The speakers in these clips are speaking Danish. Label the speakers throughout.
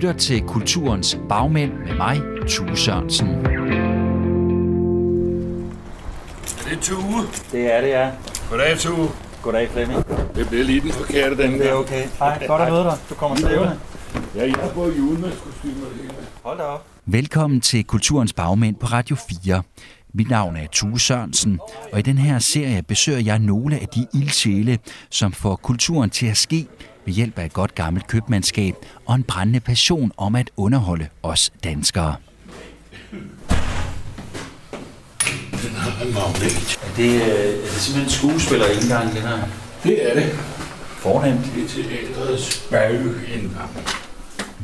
Speaker 1: lytter til Kulturens Bagmænd med mig, Tue Sørensen. Er
Speaker 2: det Tue?
Speaker 3: Det er det, ja.
Speaker 2: Goddag, Tue.
Speaker 3: Goddag, Flemming.
Speaker 2: Det bliver lige den forkerte den
Speaker 3: Det er okay. Hej, godt at møde dig. Du kommer slævende.
Speaker 2: Ja, jeg har fået julemandskostymer.
Speaker 3: Hold da op.
Speaker 1: Velkommen til Kulturens Bagmænd på Radio 4. Mit navn er Tue Sørensen, og i den her serie besøger jeg nogle af de ildsjæle, som får kulturen til at ske ved hjælp af et godt gammelt købmandskab og en brændende passion om at underholde os danskere.
Speaker 2: Den har en magnet.
Speaker 3: Er det, øh, er det simpelthen skuespiller indgang, den her?
Speaker 2: Det er det.
Speaker 3: Fornemt.
Speaker 2: Det er teatrets bagindgang.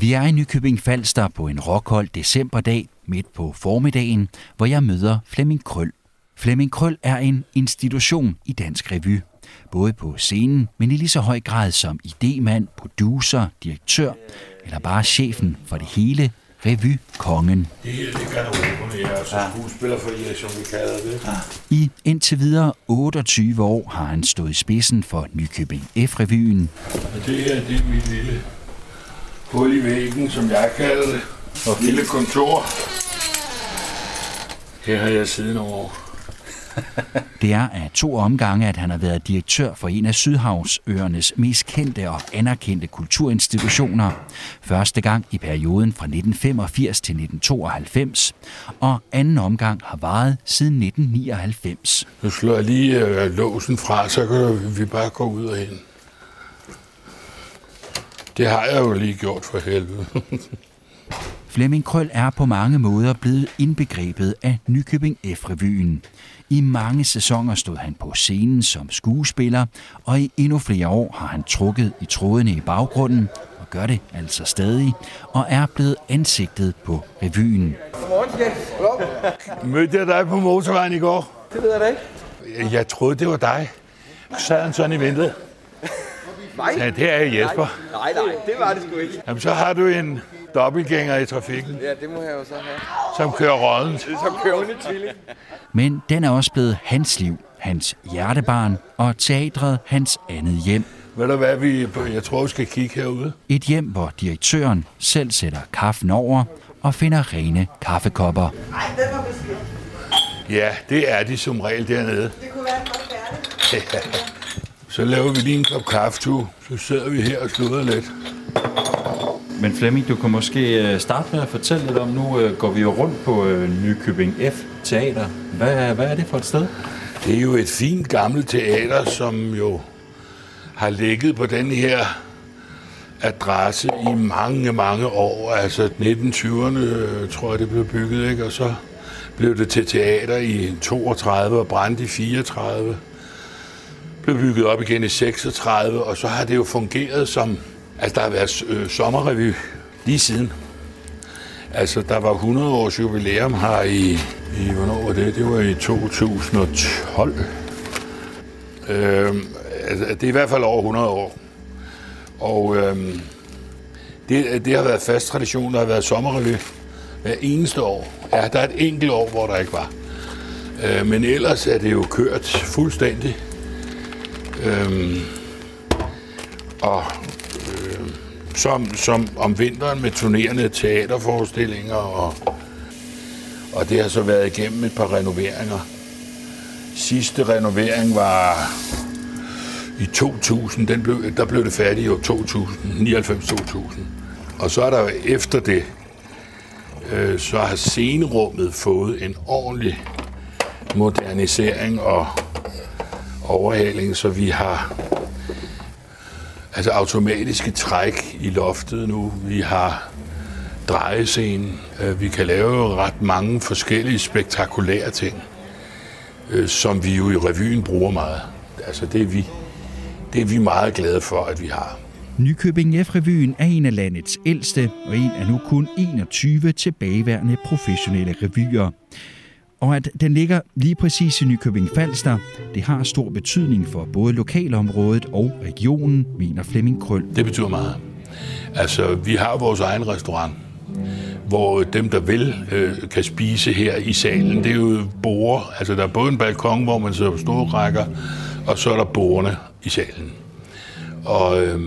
Speaker 1: Vi er i Nykøbing Falster på en rockhold decemberdag midt på formiddagen, hvor jeg møder Flemming Krøl. Flemming Krøl er en institution i Dansk Revy. Både på scenen, men i lige så høj grad som idemand, producer, direktør eller bare chefen for det hele, revykongen.
Speaker 2: Det her, det kan du med altså ja. skuespillerforening, som vi kalder det. Ja.
Speaker 1: I indtil videre 28 år har han stået i spidsen for Nykøbing F-revyen.
Speaker 2: Og det her, det er mit lille hul i væggen, som jeg kalder det. Og lille kontor. Her har jeg siddet nogle år.
Speaker 1: Det er af to omgange, at han har været direktør for en af Sydhavsøernes mest kendte og anerkendte kulturinstitutioner. Første gang i perioden fra 1985 til 1992, og anden omgang har varet siden 1999.
Speaker 2: Nu slår jeg lige øh, låsen fra, så kan vi bare gå ud og ind. Det har jeg jo lige gjort for helvede.
Speaker 1: Flemming Krøl er på mange måder blevet indbegrebet af Nykøbing F-revyen. I mange sæsoner stod han på scenen som skuespiller, og i endnu flere år har han trukket i trådene i baggrunden, og gør det altså stadig, og er blevet ansigtet på revyen.
Speaker 2: Godmorgen, Mødte jeg dig på motorvejen i går?
Speaker 4: Det ved jeg da
Speaker 2: ikke. Jeg troede, det var dig. Sad han sådan i vintet?
Speaker 4: Nej.
Speaker 2: Ja, det er Jesper.
Speaker 4: Nej, nej, det var det sgu ikke.
Speaker 2: Jamen, så har du en dobbeltgænger i trafikken.
Speaker 4: Ja, det må jeg jo så have.
Speaker 2: Som kører rådent.
Speaker 4: Som kører onde tvilling.
Speaker 1: Men den er også blevet hans liv, hans hjertebarn og teatret hans andet hjem.
Speaker 2: Ved du hvad, vi, jeg tror, vi skal kigge herude?
Speaker 1: Et hjem, hvor direktøren selv sætter kaffen over og finder rene kaffekopper.
Speaker 4: Nej, den var beskidt.
Speaker 2: Ja, det er de som regel dernede.
Speaker 4: Det kunne være godt færdigt.
Speaker 2: Så laver vi lige en kop kaffe, du. Så sidder vi her og sluder lidt.
Speaker 3: Men Flemming, du kan måske øh, starte med at fortælle lidt om, nu øh, går vi jo rundt på øh, Nykøbing F Teater. Hvad, hvad er det for et sted?
Speaker 2: Det er jo et fint gammelt teater, som jo har ligget på den her adresse i mange, mange år. Altså 1920'erne, tror jeg, det blev bygget, ikke? Og så blev det til teater i 32 og brændte i 34 blev bygget op igen i 36, og så har det jo fungeret som, altså der har været øh, sommerrevy lige siden. Altså, der var 100 års jubilæum her i, i hvornår var det? Det var i 2012. Øh, altså, det er i hvert fald over 100 år. Og øh, det, det har været fast tradition, der har været sommerrevy hver eneste år. Ja, der er et enkelt år, hvor der ikke var. Øh, men ellers er det jo kørt fuldstændig. Øh, og som, som om vinteren med turnerende teaterforestillinger, og, og det har så været igennem et par renoveringer. Sidste renovering var i 2000, den blev, der blev det færdigt i 2000, 99-2000. Og så er der efter det, øh, så har scenerummet fået en ordentlig modernisering og overhaling, så vi har altså automatiske træk i loftet nu. Vi har drejescenen. Øh, vi kan lave ret mange forskellige spektakulære ting, øh, som vi jo i revyen bruger meget. Altså det er vi, det er vi meget glade for, at vi har.
Speaker 1: Nykøbing F-revyen er en af landets ældste og en af nu kun 21 tilbageværende professionelle revyer. Og at den ligger lige præcis i Nykøbing Falster, det har stor betydning for både lokalområdet og regionen, mener Flemming Krøl.
Speaker 2: Det betyder meget. Altså, vi har vores egen restaurant, hvor dem, der vil, øh, kan spise her i salen. Det er jo borer. Altså, der er både en balkon, hvor man sidder på store rækker, og så er der borerne i salen. Og øh,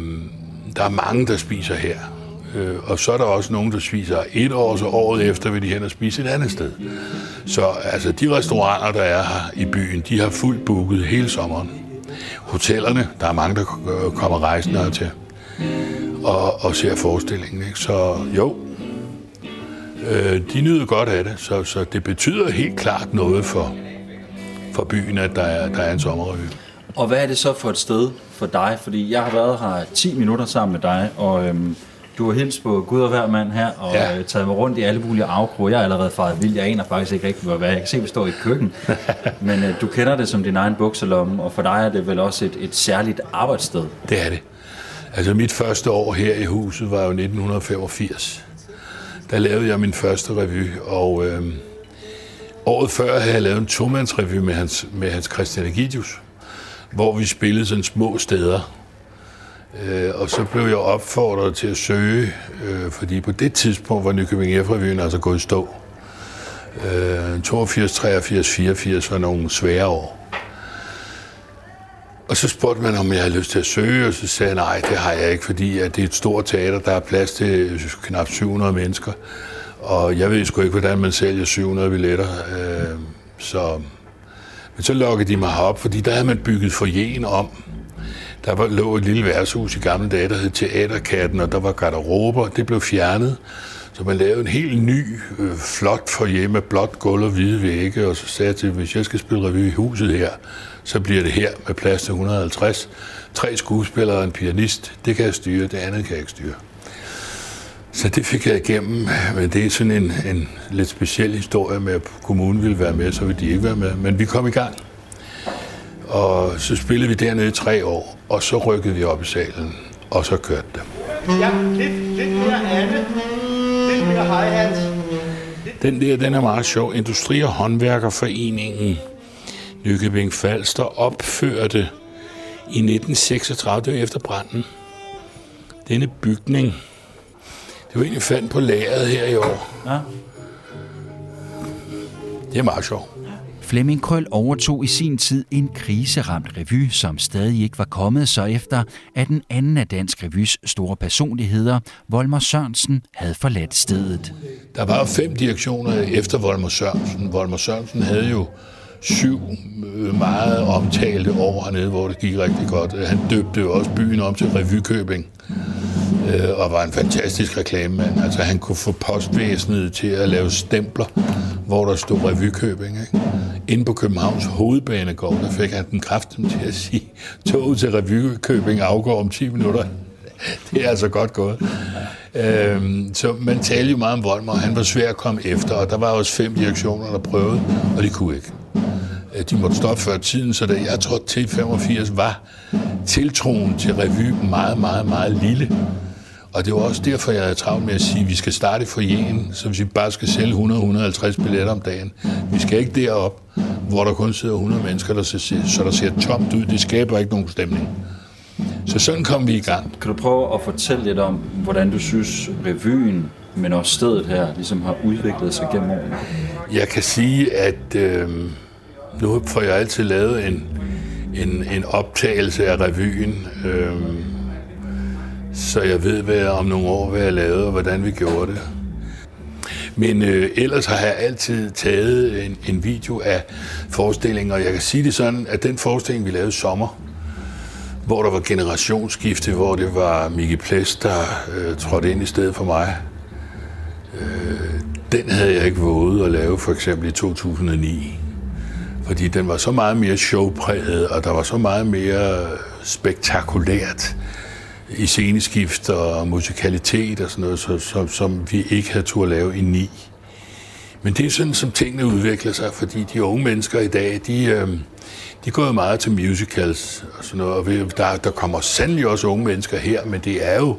Speaker 2: der er mange, der spiser her. Øh, og så er der også nogen, der spiser et år, så året efter vil de hen og spise et andet sted. Så altså, de restauranter, der er her i byen, de har fuldt booket hele sommeren. Hotellerne, der er mange, der øh, kommer rejsende her til og, og ser forestillingen. Ikke? Så jo, øh, de nyder godt af det, så, så det betyder helt klart noget for, for byen, at der er, der er en sommerrevy.
Speaker 3: Og hvad er det så for et sted for dig? Fordi jeg har været her 10 minutter sammen med dig, og øhm, du har hilst på Gud og hver mand her, og ja. øh, taget mig rundt i alle mulige afkroge. Jeg er allerede faret vild. Jeg aner faktisk ikke rigtig, hvad jeg kan se, at vi står i køkken. Men øh, du kender det som din egen bukselomme, og for dig er det vel også et, et særligt arbejdssted.
Speaker 2: Det er det. Altså mit første år her i huset var jo 1985. Der lavede jeg min første revy, og øh, året før havde jeg lavet en tomandsrevy med hans, med hans Christian Egidius, hvor vi spillede sådan små steder. Øh, og så blev jeg opfordret til at søge, øh, fordi på det tidspunkt var Nykøbing F-revyen altså gået i stå. Øh, 82, 83, 84 var nogle svære år. Og så spurgte man, om jeg havde lyst til at søge, og så sagde jeg, nej, det har jeg ikke, fordi at det er et stort teater, der er plads til knap 700 mennesker. Og jeg ved sgu ikke, hvordan man sælger 700 billetter. Øh, så, men så lukkede de mig op, fordi der havde man bygget forjen om. Der var, lå et lille værtshus i gamle dage, der hed Teaterkatten, og der var garderober. Det blev fjernet. Så man lavede en helt ny, øh, flot for med blåt gulv og hvide vægge, og så sagde jeg til, hvis jeg skal spille revy i huset her, så bliver det her med plads til 150. Tre skuespillere og en pianist, det kan jeg styre, det andet kan jeg ikke styre. Så det fik jeg igennem, men det er sådan en, en lidt speciel historie med, at kommunen ville være med, så ville de ikke være med. Men vi kom i gang, og så spillede vi dernede i tre år, og så rykkede vi op i salen, og så kørte det.
Speaker 5: Ja, lidt, lidt mere Anne, lidt mere Hans.
Speaker 2: Den der, den er meget sjov. Industri- og håndværkerforeningen Nykøbing Falster opførte i 1936, det var efter branden, denne bygning. Det var egentlig fandt på lageret her i år. Ja. Det er meget sjovt.
Speaker 1: Flemming Krøl overtog i sin tid en kriseramt revy, som stadig ikke var kommet så efter, at den anden af Dansk Revys store personligheder, Volmer Sørensen, havde forladt stedet.
Speaker 2: Der var jo fem direktioner efter Volmer Sørensen. Volmer Sørensen havde jo syv øh, meget omtalte år hernede, hvor det gik rigtig godt. Han døbte jo også byen om til Revykøbing, øh, og var en fantastisk reklamemand. Altså, han kunne få postvæsenet til at lave stempler, hvor der stod Revykøbing. Ikke? Inde på Københavns hovedbanegård, der fik han den kraft til at sige, toget til Revykøbing afgår om 10 minutter. Det er altså godt gået. Øhm, så man talte jo meget om Volmer, og han var svær at komme efter, og der var også fem direktioner, der prøvede, og de kunne ikke. Øh, de måtte stoppe før tiden, så da jeg trådte til 85, var tiltroen til revy meget, meget, meget lille. Og det var også derfor, jeg havde travlt med at sige, at vi skal starte for jen, så hvis vi bare skal sælge 100-150 billetter om dagen. Vi skal ikke derop, hvor der kun sidder 100 mennesker, der ser, så der ser tomt ud. Det skaber ikke nogen stemning. Så sådan kom vi i gang.
Speaker 3: Kan du prøve at fortælle lidt om, hvordan du synes, revyen, men også stedet her, ligesom har udviklet sig gennem årene?
Speaker 2: Jeg kan sige, at øh, nu får jeg altid lavet en, en, en optagelse af revyen, øh, så jeg ved, hvad jeg om nogle år hvad jeg lavede, og hvordan vi gjorde det. Men øh, ellers har jeg altid taget en, en video af forestillingen, og jeg kan sige det sådan, at den forestilling, vi lavede i sommer, hvor der var generationsskifte, hvor det var Miki Ples, der øh, trådte ind i stedet for mig. Øh, den havde jeg ikke våget at lave for eksempel i 2009. Fordi den var så meget mere showpræget, og der var så meget mere spektakulært i sceneskift og musikalitet og sådan noget, så, som, som vi ikke havde tur at lave i 9. Men det er sådan, som tingene udvikler sig, fordi de unge mennesker i dag, de, øh, de går jo meget til musicals og sådan noget, og der, der kommer sandelig også unge mennesker her, men det er jo,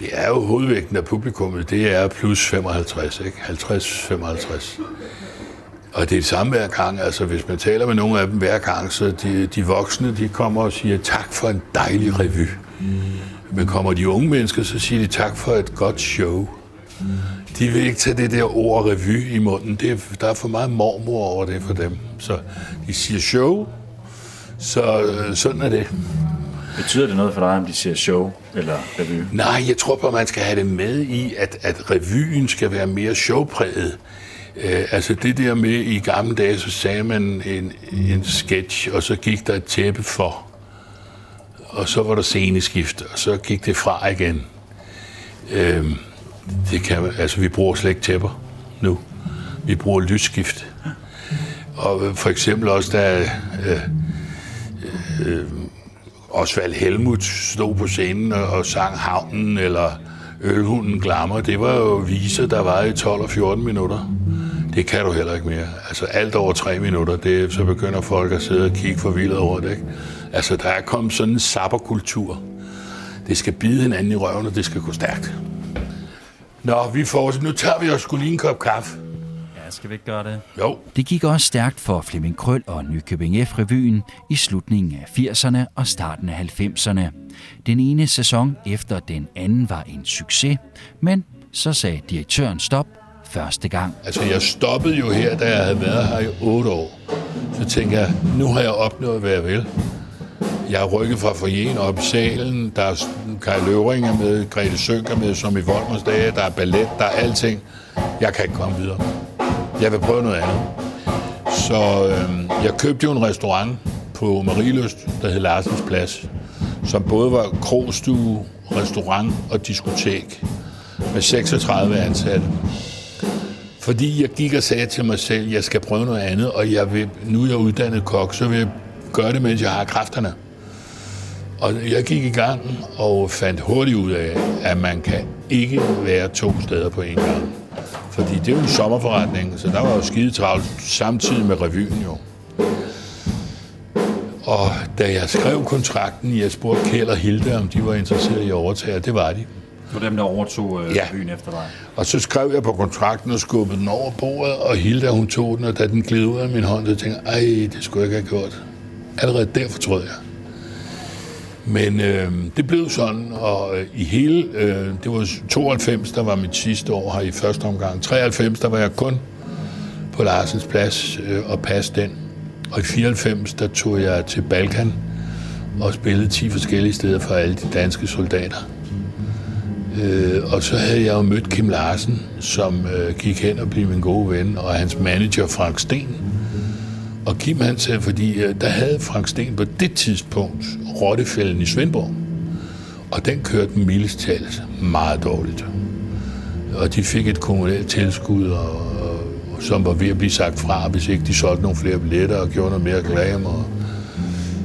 Speaker 2: det er jo hovedvægten af publikummet, det er plus 55, ikke? 50-55. Og det er det samme hver gang. Altså, hvis man taler med nogle af dem hver gang, så de, de voksne, de kommer og siger tak for en dejlig revy. Mm. Men kommer de unge mennesker, så siger de tak for et godt show. Mm. De vil ikke tage det der ord revy i munden. Det er, der er for meget mormor over det for dem. Så de siger show, så øh, sådan er det.
Speaker 3: Betyder det noget for dig, om de siger show eller revy?
Speaker 2: Nej, jeg tror på, at man skal have det med i, at, at revyen skal være mere showpræget. Øh, altså det der med, i gamle dage, så sagde man en, en sketch, og så gik der et tæppe for. Og så var der sceneskift, og så gik det fra igen. Øh, det kan, altså vi bruger slet ikke tæpper nu. Vi bruger lysskift. Og for eksempel også, der øh, øh, øh Osvald Helmut stod på scenen og sang Havnen eller Ølhunden Glammer, det var jo viser, der var i 12 og 14 minutter. Det kan du heller ikke mere. Altså alt over tre minutter, det, så begynder folk at sidde og kigge forvildet over det. Ikke? Altså der er kommet sådan en sapperkultur. Det skal bide hinanden i røven, og det skal gå stærkt. Nå, vi får, nu tager vi os sgu lige en kop kaffe.
Speaker 3: Skal vi ikke gøre det?
Speaker 2: Jo.
Speaker 1: Det gik også stærkt for Flemming Krøl og Nykøbing F-revyen i slutningen af 80'erne og starten af 90'erne. Den ene sæson efter den anden var en succes, men så sagde direktøren stop første gang.
Speaker 2: Altså, jeg stoppede jo her, da jeg havde været her i otte år. Så tænkte jeg, nu har jeg opnået, hvad jeg vil. Jeg har rykket fra forjen op i salen. Der er Kai Løvring er med, Grete Sønk er med, som i Volmers dage. Der er ballet, der er alting. Jeg kan ikke komme videre. Jeg vil prøve noget andet. Så øh, jeg købte jo en restaurant på Marieløst, der hed Larsens Plads, som både var krogstue, restaurant og diskotek med 36 ansatte. Fordi jeg gik og sagde til mig selv, jeg skal prøve noget andet, og jeg vil, nu er jeg uddannet kok, så vil jeg gøre det, mens jeg har kræfterne. Og jeg gik i gang og fandt hurtigt ud af, at man kan ikke være to steder på en gang. Fordi det er jo en sommerforretning, så der var jo skide travlt samtidig med revyen jo. Og da jeg skrev kontrakten, jeg spurgte Kjeld og Hilde, om de var interesserede i at overtage, det var de.
Speaker 3: Det var dem, der overtog øh,
Speaker 2: Ja.
Speaker 3: byen efter dig.
Speaker 2: Og så skrev jeg på kontrakten og skubbede den over bordet, og Hilda hun tog den, og da den gled ud af min hånd, så tænkte jeg, ej, det skulle jeg ikke have gjort. Allerede der fortrød jeg. Men øh, det blev sådan, og øh, i hele, øh, det var 92, der var mit sidste år her i første omgang. 93, der var jeg kun på Larsens plads øh, og passe den. Og i 94, der tog jeg til Balkan og spillede 10 forskellige steder for alle de danske soldater. Øh, og så havde jeg jo mødt Kim Larsen, som øh, gik hen og blev min gode ven, og hans manager Frank Sten. Og Kim han sagde, fordi øh, der havde Frank Sten på det tidspunkt Rottefælden i Svendborg. Og den kørte mildest talt meget dårligt. Og de fik et kommunalt tilskud, og, og, som var ved at blive sagt fra, hvis ikke de solgte nogle flere billetter og gjorde noget mere reklame. Og,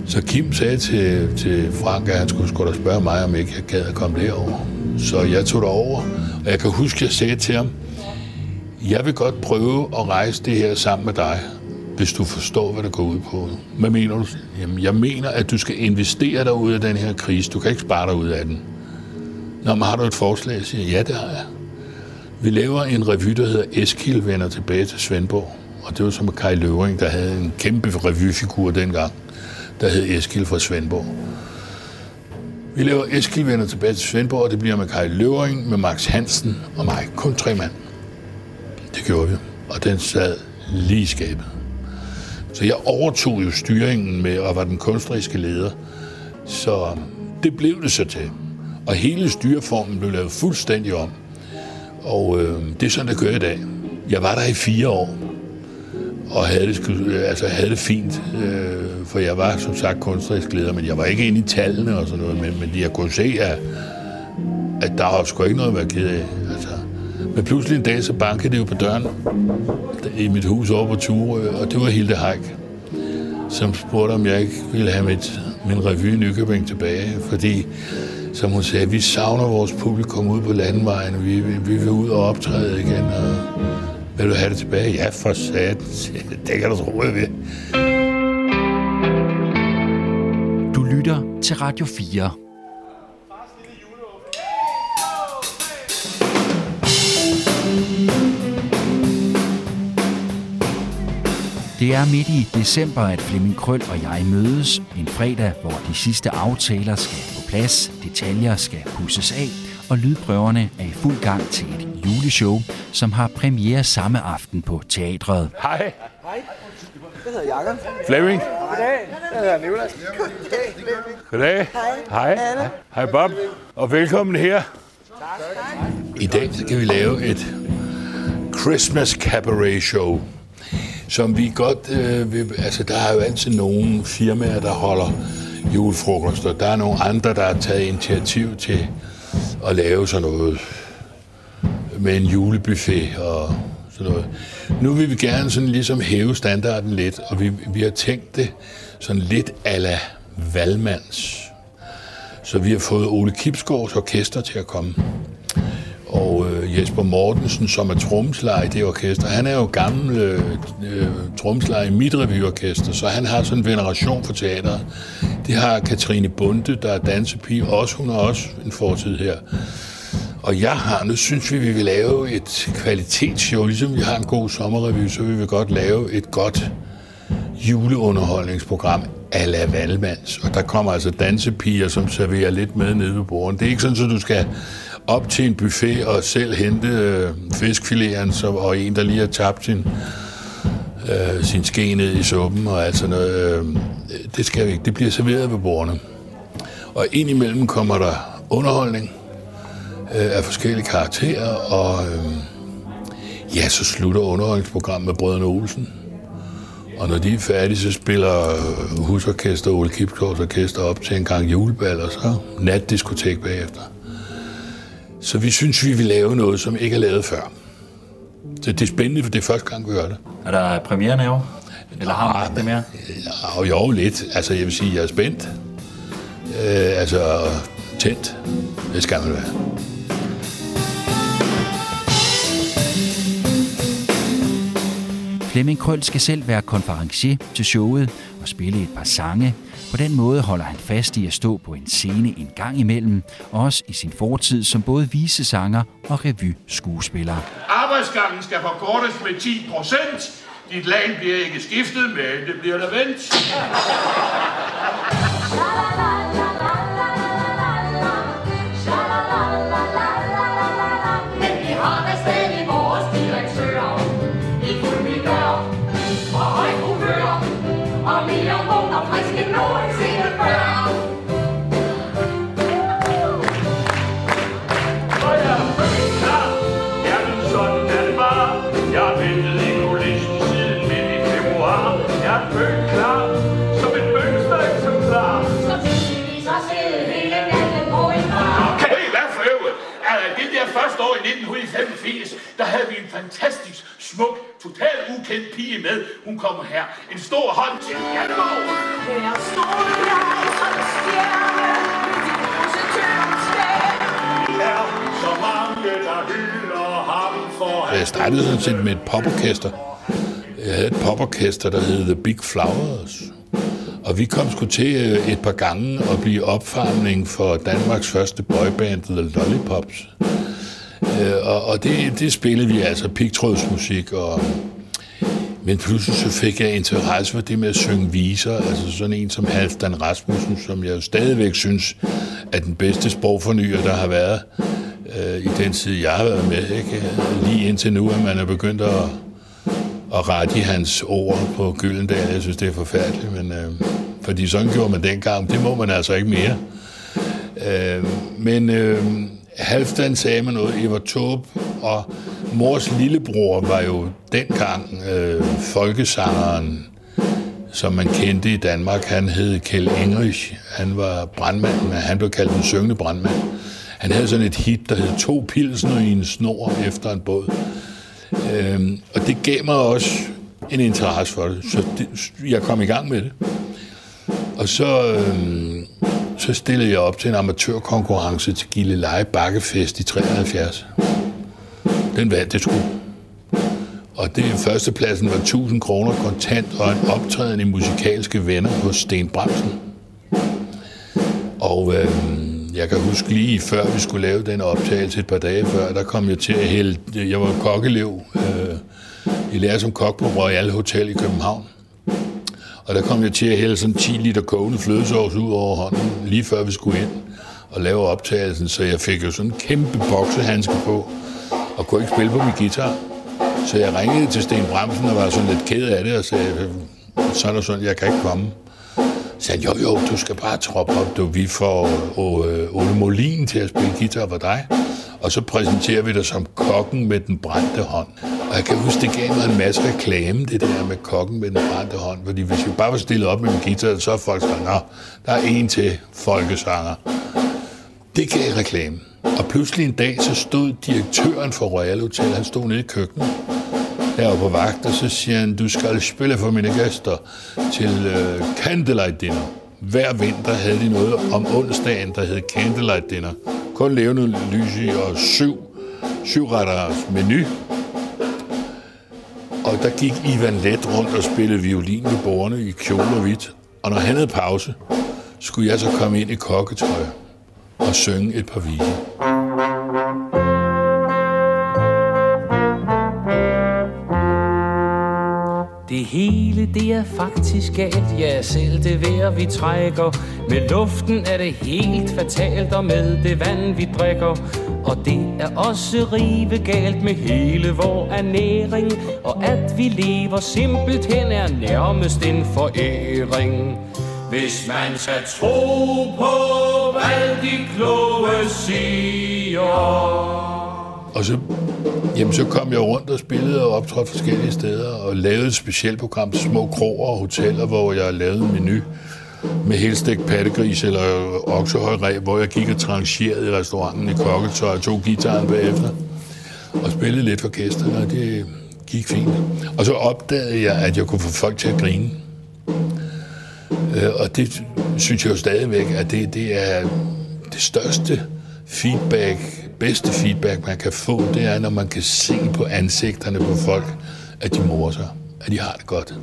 Speaker 2: så Kim sagde til, til Frank, at han skulle, skulle da spørge mig, om ikke jeg gad at komme derover. Så jeg tog derover, og jeg kan huske, at jeg sagde til ham, jeg vil godt prøve at rejse det her sammen med dig, hvis du forstår, hvad det går ud på. Hvad mener du? Jamen, jeg mener, at du skal investere dig ud af den her krise. Du kan ikke spare dig ud af den. Nå, men har du et forslag? Jeg siger, ja, det har jeg. Vi laver en revy, der hedder Eskil vender tilbage til Svendborg. Og det var som med Kai Løvring, der havde en kæmpe revyfigur dengang, der hed Eskil fra Svendborg. Vi laver Eskil vender tilbage til Svendborg, og det bliver med Kai Løvring, med Max Hansen og mig. Kun tre mand. Det gjorde vi. Og den sad lige i skabet. Så jeg overtog jo styringen med og var den kunstneriske leder. Så det blev det så til. Og hele styreformen blev lavet fuldstændig om. Og øh, det er sådan, det kører i dag. Jeg var der i fire år, og havde det, altså, havde det fint, øh, for jeg var som sagt kunstnerisk leder, men jeg var ikke inde i tallene og sådan noget, men, men jeg kunne se, at, at der var sgu ikke noget at være ked af. Altså. Men pludselig en dag, så bankede det jo på døren i mit hus over på Ture, og det var Hilde Haik, som spurgte, om jeg ikke ville have mit, min revy i Nykøbing tilbage, fordi, som hun sagde, vi savner vores publikum ude på landevejen, vi, vi, vi vil ud og optræde igen, og vil du have det tilbage? Ja, for satan. Det kan du tro, jeg vil.
Speaker 1: Du lytter til Radio 4. Det er midt i december, at Flemming Krøl og jeg mødes. En fredag, hvor de sidste aftaler skal på plads, detaljer skal pusses af, og lydprøverne er i fuld gang til et juleshow, som har premiere samme aften på teatret.
Speaker 2: Hej.
Speaker 4: Jeg hedder Jakob.
Speaker 2: Flemming?
Speaker 4: Goddag. Jeg hedder Nicolas.
Speaker 2: Goddag. Hej. Hej. Hej Bob. Og velkommen her. I dag skal vi lave et Christmas Cabaret Show, som vi godt øh, vil... Altså, der er jo altid nogle firmaer, der holder julefrokoster. Der er nogle andre, der har taget initiativ til at lave sådan noget med en julebuffet og sådan noget. Nu vil vi gerne sådan ligesom hæve standarden lidt, og vi, vi har tænkt det sådan lidt ala Valmands. Så vi har fået Ole Kipsgaards orkester til at komme. Jesper Mortensen, som er tromslejer i det orkester, han er jo gammel øh, øh tromslejer i mit revyorkester, så han har sådan en veneration for teateret. Det har Katrine Bunde, der er dansepige, også. Hun har også en fortid her. Og jeg har, nu synes vi, vi vil lave et kvalitetsshow, ligesom vi har en god sommerrevy, så vil vi godt lave et godt juleunderholdningsprogram a la Valmands. Og der kommer altså dansepiger, som serverer lidt med nede ved bordet. Det er ikke sådan, at du skal op til en buffet og selv hente øh, fiskfileren, så, og en, der lige har tabt sin, øh, sin ske ned i suppen og alt sådan noget. Øh, det skal vi ikke. Det bliver serveret ved bordene. Og indimellem kommer der underholdning øh, af forskellige karakterer, og øh, ja, så slutter underholdningsprogrammet med Brødrene Olsen. Og når de er færdige, så spiller øh, husorkester Ole Kipsgaards orkester op til en gang julebal, og så natdiskotek bagefter. Så vi synes, vi vil lave noget, som ikke er lavet før. Så det er spændende, for det er første gang, vi gør det.
Speaker 3: Er der premiere Eller har man det mere?
Speaker 2: Ja, jo, lidt. Altså, jeg vil sige, jeg er spændt. Øh, altså, tændt. Det skal man være.
Speaker 1: Flemming Krøll skal selv være konferencier til showet og spille et par sange. På den måde holder han fast i at stå på en scene en gang imellem, også i sin fortid som både visesanger og revy-skuespiller.
Speaker 6: Arbejdsgangen skal forkortes med 10 procent. Dit lag bliver ikke skiftet, men det bliver der vendt. 1985, der havde vi en fantastisk, smuk, totalt ukendt pige med. Hun kommer her. En stor hånd til Janneborg.
Speaker 7: Her står jeg som stjerne Med
Speaker 6: Der er så mange, der hylder ham for
Speaker 2: Jeg startede sådan set med et poporkester. Jeg havde et poporkester, der hed The Big Flowers. Og vi kom sgu til øh, et par gange at blive opfarmning for Danmarks første boyband, The Lollipops. Øh, Og, og det, det spillede vi altså pigtrådsmusik, og men pludselig så fik jeg interesse for det med at synge viser, altså sådan en som Halfdan Rasmussen, som jeg jo stadigvæk synes er den bedste sprogfornyer, der har været øh, i den tid, jeg har været med. Ikke? Lige indtil nu, at man er begyndt at, at rette i hans ord på Gyldendal. Jeg synes, det er forfærdeligt, men øh, fordi sådan gjorde man dengang. Det må man altså ikke mere. Øh, men øh, Halfdan sagde mig noget, Eva Taube, og mors lillebror var jo dengang øh, folkesangeren, som man kendte i Danmark. Han hed Kjell Engrich. Han var brandmand, men han blev kaldt den syngende brandmand. Han havde sådan et hit, der hed To pilsner i en snor efter en båd. Øhm, og det gav mig også en interesse for det, så det, jeg kom i gang med det. Og så, øhm, så stillede jeg op til en amatørkonkurrence til Gilleleje Bakkefest i 73. Den vandt det sgu. Og det førstepladsen var 1000 kroner kontant og en optræden i musikalske venner hos Sten Bremsen. Og øh, jeg kan huske lige før vi skulle lave den optagelse et par dage før, der kom jeg til at hælde, jeg var kokkelev øh, i lærte som kok på Royal Hotel i København. Og der kom jeg til at hælde sådan 10 liter kogende flødesovs ud over hånden, lige før vi skulle ind og lave optagelsen, så jeg fik jo sådan en kæmpe boksehandske på, og kunne ikke spille på min guitar. Så jeg ringede til Sten Bremsen og var sådan lidt ked af det, og sagde, sådan og sådan, jeg kan ikke komme. Så sagde jo jo, du skal bare troppe op, du, vi får øh, Ole Molin til at spille guitar for dig. Og så præsenterer vi dig som kokken med den brændte hånd. Og jeg kan huske, det gav mig en masse reklame, det der med kokken med den brændte hånd. Fordi hvis vi bare var stillet op med en guitar, så er folk sådan, nå, der er en til folkesanger. Det gav reklame. Og pludselig en dag, så stod direktøren for Royal Hotel, han stod nede i køkkenet, heroppe på vagt, og så siger han, du skal spille for mine gæster til uh, Candlelight Dinner. Hver vinter havde de noget om onsdagen, der hed Candlelight Dinner. Kun levende lys i og syv, syv retters menu. Og der gik Ivan Let rundt og spillede violin med borgerne i kjole og hvidt. Og når han havde pause, skulle jeg så komme ind i kokketøj og synge et par viser.
Speaker 8: Det er faktisk galt, ja selv det vejr vi trækker. Med luften er det helt fatalt, og med det vand vi drikker. Og det er også rive galt med hele vor ernæring. Og at vi lever simpelthen er nærmest en foræring. Hvis man skal tro på, hvad de kloge siger.
Speaker 2: Og så, jamen, så kom jeg rundt og spillede og optrådte forskellige steder og lavede et specielt program til små kroger og hoteller, hvor jeg lavede en menu med helstegt pattegris eller oksehøjræb, hvor jeg gik og trancherede i restauranten i kokketøj og tog gitaren bagefter og spillede lidt for gæsterne, og det gik fint. Og så opdagede jeg, at jeg kunne få folk til at grine. Øh, og det synes jeg jo stadigvæk, at det, det er det største feedback, bedste feedback, man kan få, det er, når man kan se på ansigterne på folk, at de morer sig, at de har det godt.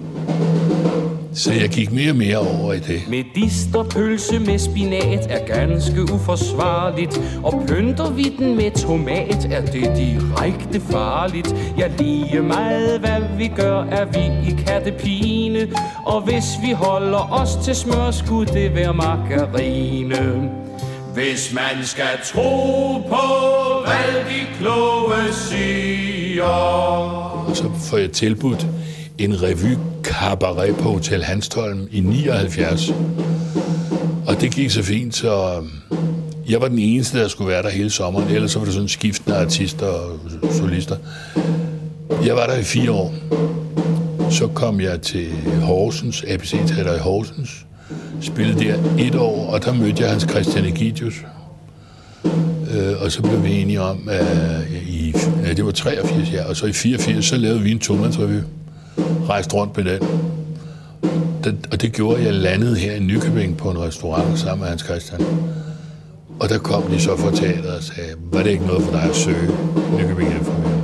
Speaker 2: Så jeg gik mere og mere over i det.
Speaker 8: Medisterpølse med spinat er ganske uforsvarligt Og pynter vi den med tomat er det direkte farligt Ja, lige meget hvad vi gør er vi i kattepine Og hvis vi holder os til smør, skulle det være margarine hvis man skal tro på, hvad de kloge siger
Speaker 2: så får jeg tilbudt en revy cabaret på Hotel Hanstholm i 79. Og det gik så fint, så øhm, jeg var den eneste, der skulle være der hele sommeren. Ellers så var det sådan skiftende artister og solister. Jeg var der i fire år. Så kom jeg til Horsens, ABC Teater i Horsens. Spillede der et år, og der mødte jeg Hans Christian Egidius. Øh, og så blev vi enige om, at i, ja, det var 83, ja, og så i 84, så lavede vi en tomandsrevy. Rejste rundt med den. den. Og det gjorde, at jeg landede her i Nykøbing på en restaurant sammen med Hans Christian. Og der kom de så fra teateret og sagde, var det ikke noget for dig at søge Nykøbing Eftermiddag?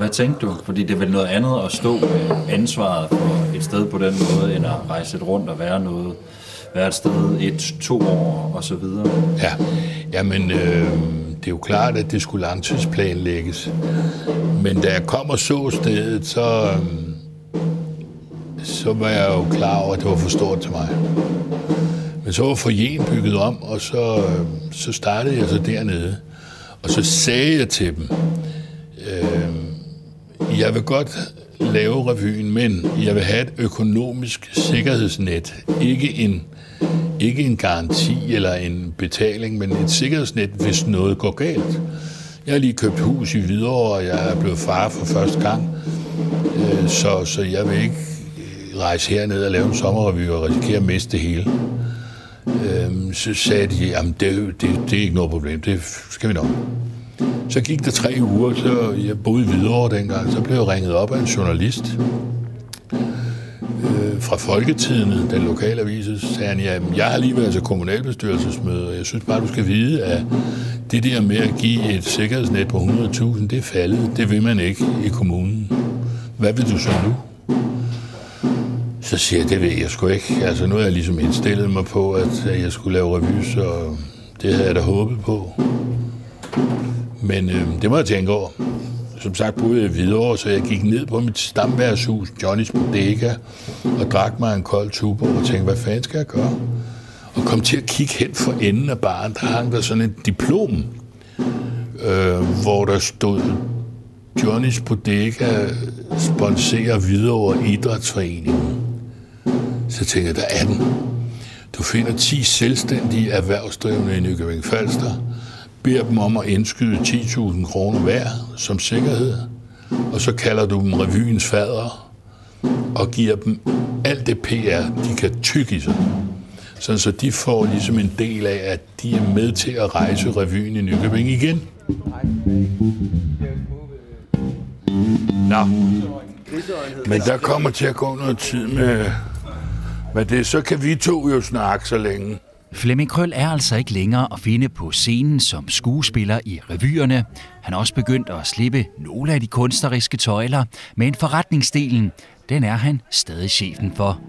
Speaker 3: Hvad tænkte du? Fordi det er vel noget andet at stå med ansvaret for et sted på den måde, end at rejse et rundt og være noget, være et sted et, to år og så videre.
Speaker 2: Ja, jamen øh, det er jo klart, at det skulle langtidsplanlægges. Men da jeg kom og så stedet, så, øh, så var jeg jo klar over, at det var for stort til mig. Men så var forjen bygget om, og så, øh, så startede jeg så dernede. Og så sagde jeg til dem, jeg vil godt lave revyen, men jeg vil have et økonomisk sikkerhedsnet. Ikke en, ikke en garanti eller en betaling, men et sikkerhedsnet, hvis noget går galt. Jeg har lige købt hus i Hvidovre, og jeg er blevet far for første gang. Øh, så, så jeg vil ikke øh, rejse herned og lave en sommerrevy og risikere at miste det hele. Øh, så sagde de, at det, det, det er ikke noget problem, det skal vi nok. Så gik der tre uger, så jeg boede videre dengang, så blev jeg ringet op af en journalist øh, fra Folketidene, den lokale avis, så sagde han, ja, jeg har lige været til kommunalbestyrelsesmøde, og jeg synes bare, du skal vide, at det der med at give et sikkerhedsnet på 100.000, det er faldet. Det vil man ikke i kommunen. Hvad vil du så nu? Så siger jeg, det ved jeg sgu ikke. Altså, nu har jeg ligesom indstillet mig på, at jeg skulle lave revy, så det havde jeg da håbet på. Men øh, det må jeg tænke over. Som sagt boede jeg videre, så jeg gik ned på mit stamværshus, Johnnys Bodega, og drak mig en kold tubo og tænkte, hvad fanden skal jeg gøre? Og kom til at kigge hen for enden af baren, der hang der sådan et diplom, øh, hvor der stod Johnnys Bodega sponsorer Hvidovre idrætsforeningen. Så tænkte jeg, der er den. Du finder 10 selvstændige erhvervsdrivende i Nykøbing Falster, beder dem om at indskyde 10.000 kroner hver som sikkerhed, og så kalder du dem revyens fader og giver dem alt det PR, de kan tykke i sig. Sådan så de får ligesom en del af, at de er med til at rejse revyen i Nykøbing igen. Nå. Men der kommer til at gå noget tid med... Men det, så kan vi to jo snakke så længe.
Speaker 1: Flemming Krøl er altså ikke længere at finde på scenen som skuespiller i revyerne. Han er også begyndt at slippe nogle af de kunstneriske tøjler, men forretningsdelen, den er han stadig chefen for.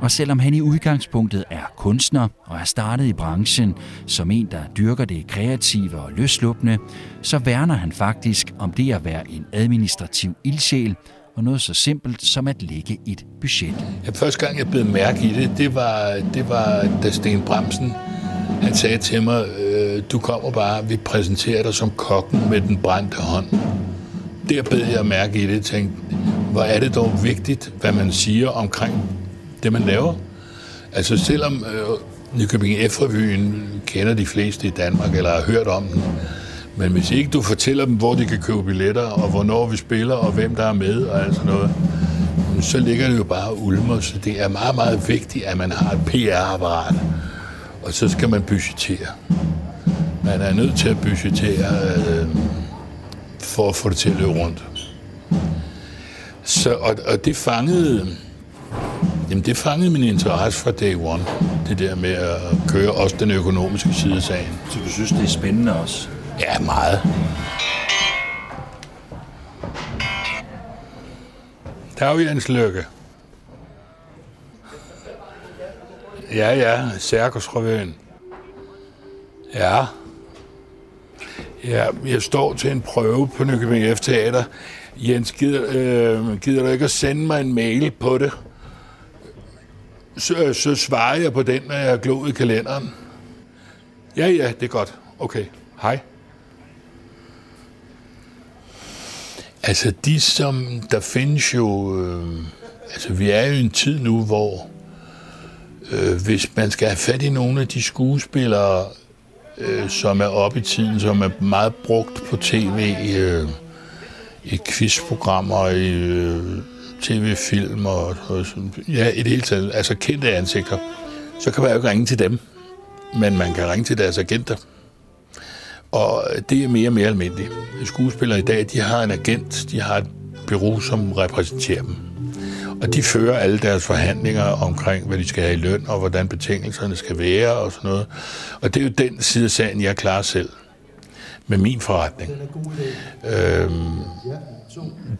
Speaker 1: Og selvom han i udgangspunktet er kunstner og er startet i branchen som en, der dyrker det kreative og løsluppende, så værner han faktisk om det at være en administrativ ildsjæl og noget så simpelt som at lægge et budget.
Speaker 2: Ja, første gang jeg blev mærke i det, det var, det var da Sten Bremsen, han sagde til mig, øh, du kommer bare, vi præsenterer dig som kokken med den brændte hånd. Der bed jeg mærke i det, tænkte, hvor er det dog vigtigt, hvad man siger omkring det, man laver. Altså selvom øh, Nykøbing F-revyen kender de fleste i Danmark, eller har hørt om den, men hvis ikke du fortæller dem, hvor de kan købe billetter, og hvornår vi spiller, og hvem der er med, og alt sådan noget, så ligger det jo bare ulmer. Så det er meget, meget vigtigt, at man har et PR-apparat. Og så skal man budgettere. Man er nødt til at budgettere øh, for at få det til at løbe rundt. Så, og, og det fangede... Jamen, det fangede min interesse fra day one. Det der med at køre også den økonomiske side af sagen.
Speaker 3: Så du synes, det er spændende også?
Speaker 2: Ja, meget. Der er jo Jens Lykke. Ja, ja, Cirkusrevyen. Ja. Ja, jeg står til en prøve på Nykøbing F Teater. Jens, gider, øh, gider du ikke at sende mig en mail på det? Så, øh, så svarer jeg på den, når jeg har glået i kalenderen. Ja, ja, det er godt. Okay, hej. Altså, de som, der findes jo, øh, altså vi er jo i en tid nu, hvor øh, hvis man skal have fat i nogle af de skuespillere, øh, som er oppe i tiden, som er meget brugt på tv, øh, i quizprogrammer, i øh, tv-film og, og sådan, ja, i det hele taget, altså kendte ansigter, så kan man jo ikke ringe til dem, men man kan ringe til deres agenter. Og det er mere og mere almindeligt. Skuespillere i dag, de har en agent, de har et bureau, som repræsenterer dem. Og de fører alle deres forhandlinger omkring, hvad de skal have i løn, og hvordan betingelserne skal være, og sådan noget. Og det er jo den side af sagen, jeg klarer selv med min forretning. Øhm,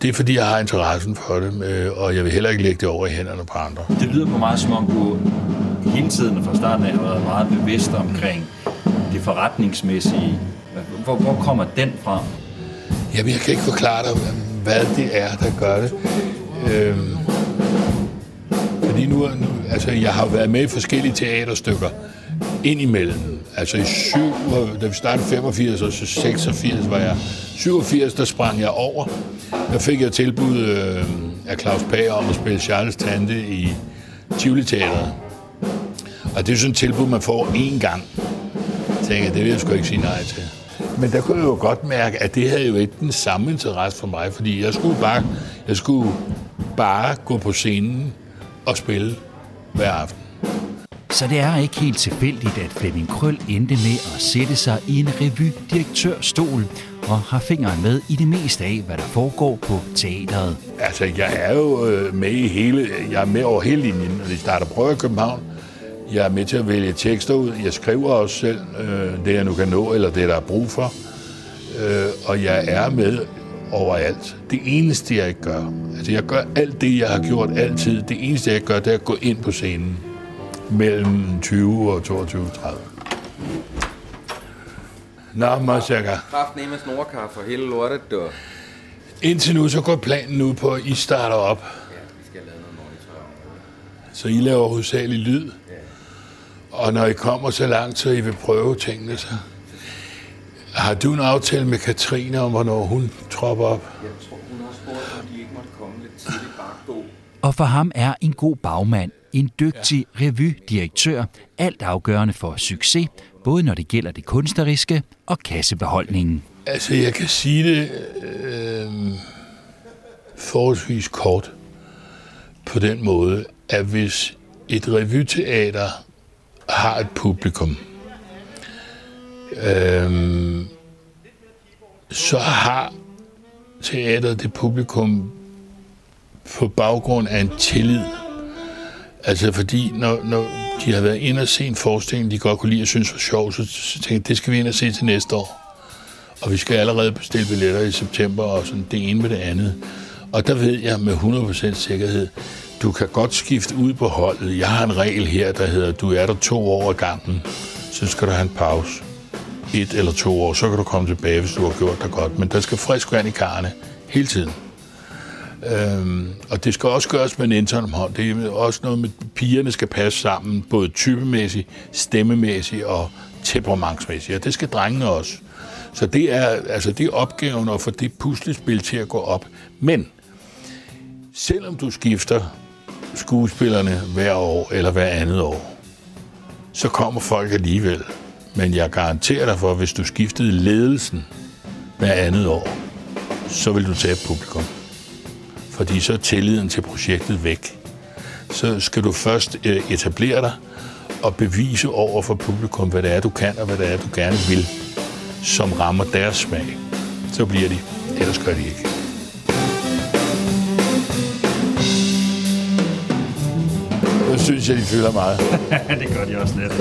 Speaker 2: det er fordi, jeg har interessen for det, øh, og jeg vil heller ikke lægge det over i hænderne på andre.
Speaker 3: Det lyder på mig, som om du hele tiden fra starten af har været meget bevidst omkring det forretningsmæssige. Hvor, hvor kommer den fra?
Speaker 2: Jamen, jeg kan ikke forklare dig, hvad det er, der gør det. Øhm, fordi nu, nu, altså, jeg har været med i forskellige teaterstykker indimellem. Altså i syv, da vi startede 85, og så 86 var jeg. 87, der sprang jeg over. Der fik jeg tilbud øh, af Claus Pager om at spille Charles Tante i Tivoli Teateret. Og det er sådan et tilbud, man får én gang. Jeg tænker, det vil jeg sgu ikke sige nej til. Men der kunne jeg jo godt mærke, at det havde jo ikke den samme interesse for mig, fordi jeg skulle bare, jeg skulle bare gå på scenen og spille hver aften.
Speaker 1: Så det er ikke helt tilfældigt, at Flemming Krøll endte med at sætte sig i en revydirektørstol og har fingeren med i det meste af, hvad der foregår på teateret.
Speaker 2: Altså, jeg er jo øh, med i hele, jeg er med over hele linjen, når de starter prøve i København. Jeg er med til at vælge tekster ud. Jeg skriver også selv øh, det, jeg nu kan nå, eller det, der er brug for. Øh, og jeg er med overalt. Det eneste, jeg ikke gør, altså jeg gør alt det, jeg har gjort altid. Det eneste, jeg gør, det er at gå ind på scenen mellem 20 og 22 30. Nå, Masaka.
Speaker 4: Kraft ned med snorkaffe og hele lortet, du.
Speaker 2: Indtil nu, så går planen ud på, at I starter op.
Speaker 4: Ja, vi skal lave noget.
Speaker 2: Så I laver hovedsageligt lyd. Og når I kommer så langt, så I vil prøve tingene, så har du en aftale med Katrine om, hvornår hun troppe op.
Speaker 4: Jeg tror, hun har spurgt, om de ikke måtte komme lidt tidligt bagbo.
Speaker 1: Og for ham er en god bagmand, en dygtig revydirektør, alt afgørende for succes, både når det gælder det kunstneriske og kassebeholdningen.
Speaker 2: Altså, jeg kan sige det øh, forholdsvis kort på den måde, at hvis et revyteater har et publikum, øhm, så har teateret det publikum på baggrund af en tillid. Altså fordi, når, når de har været inde og se en forestilling, de godt kunne lide og synes var sjov, så, så tænkte jeg, det skal vi ind og se til næste år. Og vi skal allerede bestille billetter i september, og sådan det ene med det andet. Og der ved jeg med 100% sikkerhed, du kan godt skifte ud på holdet. Jeg har en regel her, der hedder, du er der to år ad gangen, så skal du have en pause. Et eller to år, så kan du komme tilbage, hvis du har gjort dig godt. Men der skal frisk vand i karne hele tiden. Øhm, og det skal også gøres med en intern hånd. Det er også noget med, at pigerne skal passe sammen, både typemæssigt, stemmemæssigt og temperamentsmæssigt. Og det skal drengene også. Så det er, altså det er opgaven at få det puslespil til at gå op. Men selvom du skifter skuespillerne hver år eller hver andet år, så kommer folk alligevel. Men jeg garanterer dig for, at hvis du skiftede ledelsen hver andet år, så vil du tabe publikum. Fordi så er tilliden til projektet væk. Så skal du først øh, etablere dig og bevise over for publikum, hvad det er, du kan, og hvad det er, du gerne vil, som rammer deres smag. Så bliver de. Ellers gør de ikke. Nu synes jeg, de fylder meget.
Speaker 3: det gør de også lidt.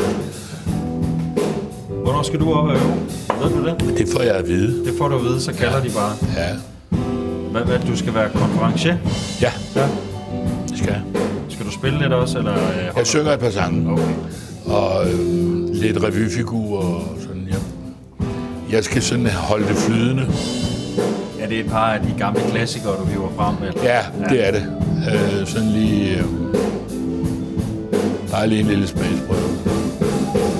Speaker 3: Hvornår skal du op og øve? Ved du det?
Speaker 2: Det får jeg at vide.
Speaker 3: Det får du at vide, så kalder de bare.
Speaker 2: Ja.
Speaker 3: Hvad, hvad, du skal være konferencier?
Speaker 2: Ja,
Speaker 3: Ja.
Speaker 2: det skal jeg.
Speaker 3: Skal du spille lidt også, eller? øh,
Speaker 2: Jeg synger et par sange.
Speaker 3: Okay.
Speaker 2: og øh, lidt revyfigur og sådan, ja. Jeg skal sådan holde det flydende.
Speaker 3: Er det et par af de gamle klassikere, du hiver frem? Eller?
Speaker 2: Ja, det er det. Øh, sådan lige... Øh, bare lige en lille smagsprøve.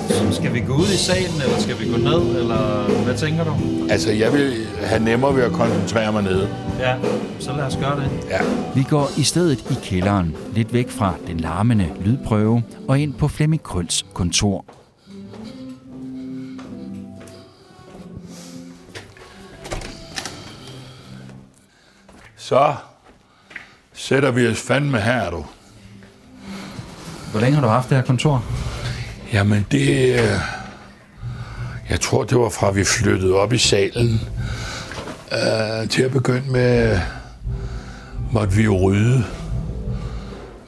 Speaker 3: Så skal vi gå ud i salen, eller skal vi gå ned, eller hvad tænker du?
Speaker 2: Altså, jeg vil have nemmere ved at koncentrere mig nede.
Speaker 3: Ja, så lad os gøre det.
Speaker 2: Ja.
Speaker 1: Vi går i stedet i kælderen, lidt væk fra den larmende lydprøve og ind på Flemming Krøls kontor.
Speaker 2: Så sætter vi os fandme her, du.
Speaker 3: Hvor længe har du haft det her kontor?
Speaker 2: Jamen, det... øh, Jeg tror, det var fra, vi flyttede op i salen. Uh, til at begynde med, måtte vi jo rydde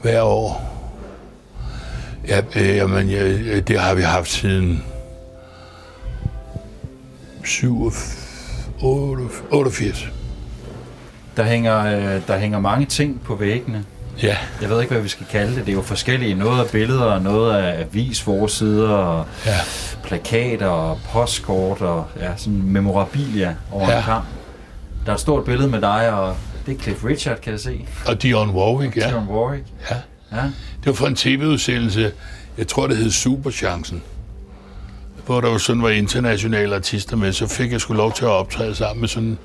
Speaker 2: hver år. Ja, øh, jamen, ja, det har vi haft siden 87, 88.
Speaker 3: Der hænger, øh, der hænger mange ting på væggene.
Speaker 2: Ja,
Speaker 3: Jeg ved ikke, hvad vi skal kalde det. Det er jo forskellige. Noget af billeder, noget af avisforsider, og
Speaker 2: ja.
Speaker 3: plakater, og postkort, og ja, sådan memorabilia over
Speaker 2: Ja.
Speaker 3: en kamp. Der er et stort billede med dig, og det er Cliff Richard, kan jeg se.
Speaker 2: Og Dion Warwick, ja.
Speaker 3: John Warwick.
Speaker 2: ja.
Speaker 3: Ja.
Speaker 2: Det var fra en tv-udsendelse, jeg tror, det hed Superchancen, hvor der jo sådan var internationale artister med, så fik jeg sgu lov til at optræde sammen med sådan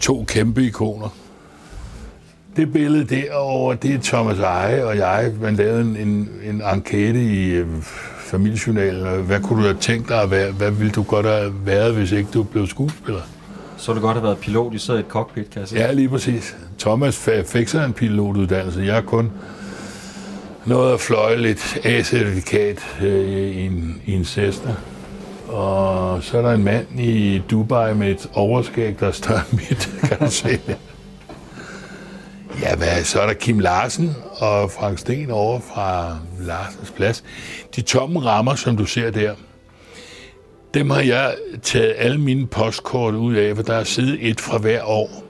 Speaker 2: to kæmpe ikoner. Det billede derovre, det er Thomas Eje og jeg, man lavede en, en, en enkæte i øh, familiejournalen. Hvad kunne du have tænkt dig at være? Hvad ville du godt have været, hvis ikke du blev skuespiller?
Speaker 3: Så du godt have været pilot. I i et cockpit, kan jeg se.
Speaker 2: Ja, lige præcis. Thomas fik sig en pilotuddannelse. Jeg har kun nået at fløje lidt A-certifikat øh, i, en, i en Cessna. Og så er der en mand i Dubai med et overskæg, der er større end mit, kan du se det. Ja, hvad, så er der Kim Larsen og Frank Sten over fra Larsens Plads. De tomme rammer, som du ser der, dem har jeg taget alle mine postkort ud af, for der er siddet et fra hver år.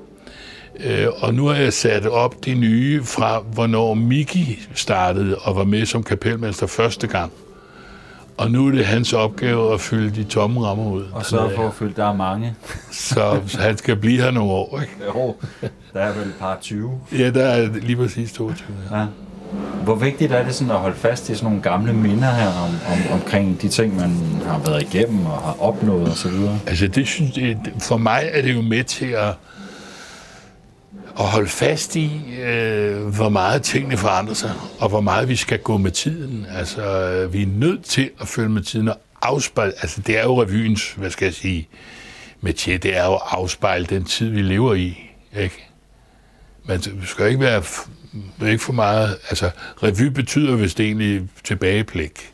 Speaker 2: Øh, og nu har jeg sat op de nye fra, hvornår Miki startede og var med som kapelmester første gang. Og nu er det hans opgave at fylde de tomme rammer ud.
Speaker 3: Og så for at følge, der er mange.
Speaker 2: Så, så han skal blive her nogle år, ikke?
Speaker 3: Jo, der er vel et par 20.
Speaker 2: Ja, der er lige præcis 22. Ja.
Speaker 3: Ja. Hvor vigtigt er det sådan at holde fast i sådan nogle gamle minder her om, om, omkring de ting, man har været igennem og har opnået osv.?
Speaker 2: Altså, det synes jeg, for mig er det jo med til at at holde fast i, øh, hvor meget tingene forandrer sig, og hvor meget vi skal gå med tiden. Altså, vi er nødt til at følge med tiden og afspejle, altså det er jo revyens, hvad skal jeg sige, metier, det er jo at afspejle den tid, vi lever i, ikke? Men skal ikke være ikke for meget, altså revy betyder vist egentlig tilbageblik,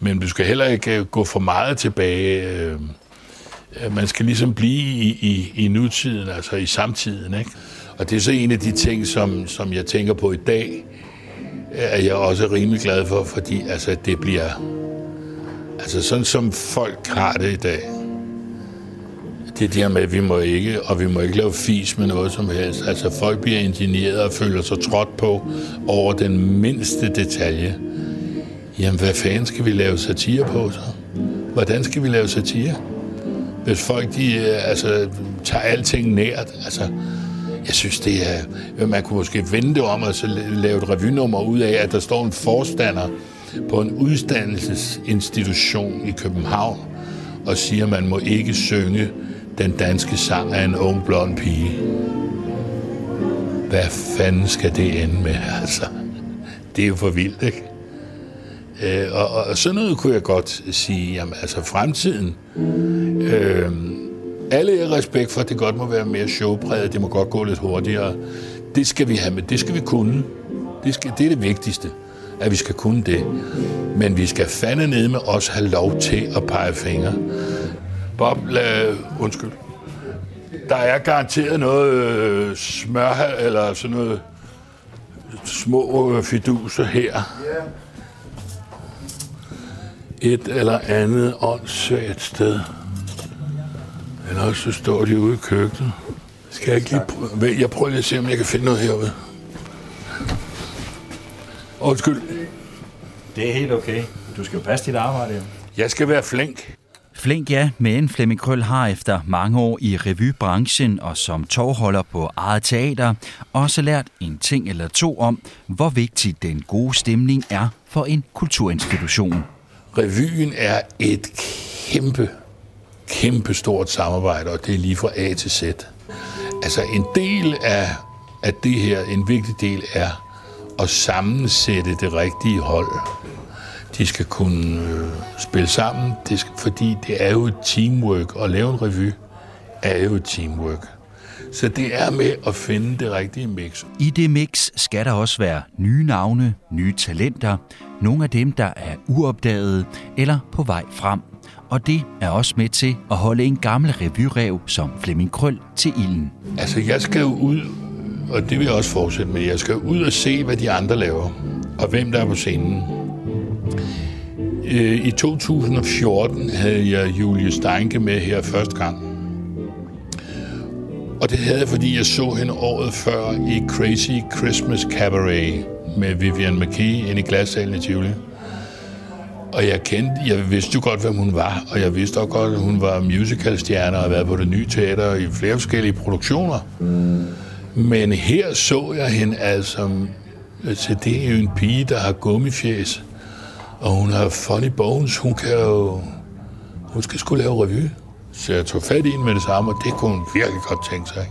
Speaker 2: men du skal heller ikke øh, gå for meget tilbage, øh, øh, man skal ligesom blive i, i, i nutiden, altså i samtiden, ikke? Og det er så en af de ting, som, som jeg tænker på i dag, er jeg også rimelig glad for, fordi altså, det bliver... Altså sådan som folk har det i dag, det er det her med, at vi må ikke, og vi må ikke lave fis med noget som helst. Altså folk bliver indigneret og føler sig trådt på over den mindste detalje. Jamen, hvad fanden skal vi lave satire på så? Hvordan skal vi lave satire? Hvis folk, de øh, altså, tager alting nært, altså, jeg synes, det er... Man kunne måske vende det om og så lave et revynummer ud af, at der står en forstander på en uddannelsesinstitution i København og siger, at man må ikke synge den danske sang af en ung blond pige. Hvad fanden skal det ende med, altså? Det er jo for vildt, ikke? Øh, og, og sådan noget kunne jeg godt sige, jamen altså fremtiden, øh, alle er respekt for, at det godt må være mere showpræget, det må godt gå lidt hurtigere. Det skal vi have med, det skal vi kunne. Det, skal, det er det vigtigste, at vi skal kunne det. Men vi skal fandme ned med os have lov til at pege fingre. Bob, lad, undskyld. Der er garanteret noget øh, smør, eller sådan noget små øh, fiduser her. Et eller andet åndssvagt sted. Eller også så står de ude i køkkenet. Skal jeg ikke lige prøve? Jeg prøver lige at se, om jeg kan finde noget herude. Undskyld.
Speaker 3: Det er helt okay. Du skal jo passe dit arbejde.
Speaker 2: Jeg skal være flink.
Speaker 1: Flink ja, men Flemming Krøll har efter mange år i revybranchen og som tovholder på eget teater også lært en ting eller to om, hvor vigtig den gode stemning er for en kulturinstitution.
Speaker 2: Revyen er et kæmpe, kæmpe stort samarbejde, og det er lige fra A til Z. Altså en del af, af det her, en vigtig del er at sammensætte det rigtige hold. De skal kunne øh, spille sammen, det skal, fordi det er jo et teamwork. At lave en revy er jo et teamwork. Så det er med at finde det rigtige mix.
Speaker 1: I det mix skal der også være nye navne, nye talenter, nogle af dem, der er uopdagede eller på vej frem. Og det er også med til at holde en gammel revyrev som Flemming Krøll til ilden.
Speaker 2: Altså, jeg skal jo ud, og det vil jeg også fortsætte med, jeg skal ud og se, hvad de andre laver, og hvem der er på scenen. Øh, I 2014 havde jeg Julie Steinke med her første gang. Og det havde jeg, fordi jeg så hende året før i Crazy Christmas Cabaret med Vivian McKee inde i glassalen i Tivoli. Og jeg kendte, jeg vidste jo godt, hvem hun var, og jeg vidste også godt, at hun var musicalstjerne og havde været på det nye teater i flere forskellige produktioner. Men her så jeg hende altså, altså det er jo en pige, der har gummifjæs, og hun har funny bones, hun kan jo, hun skal skulle lave revy. Så jeg tog fat i hende med det samme, og det kunne hun virkelig godt tænke sig.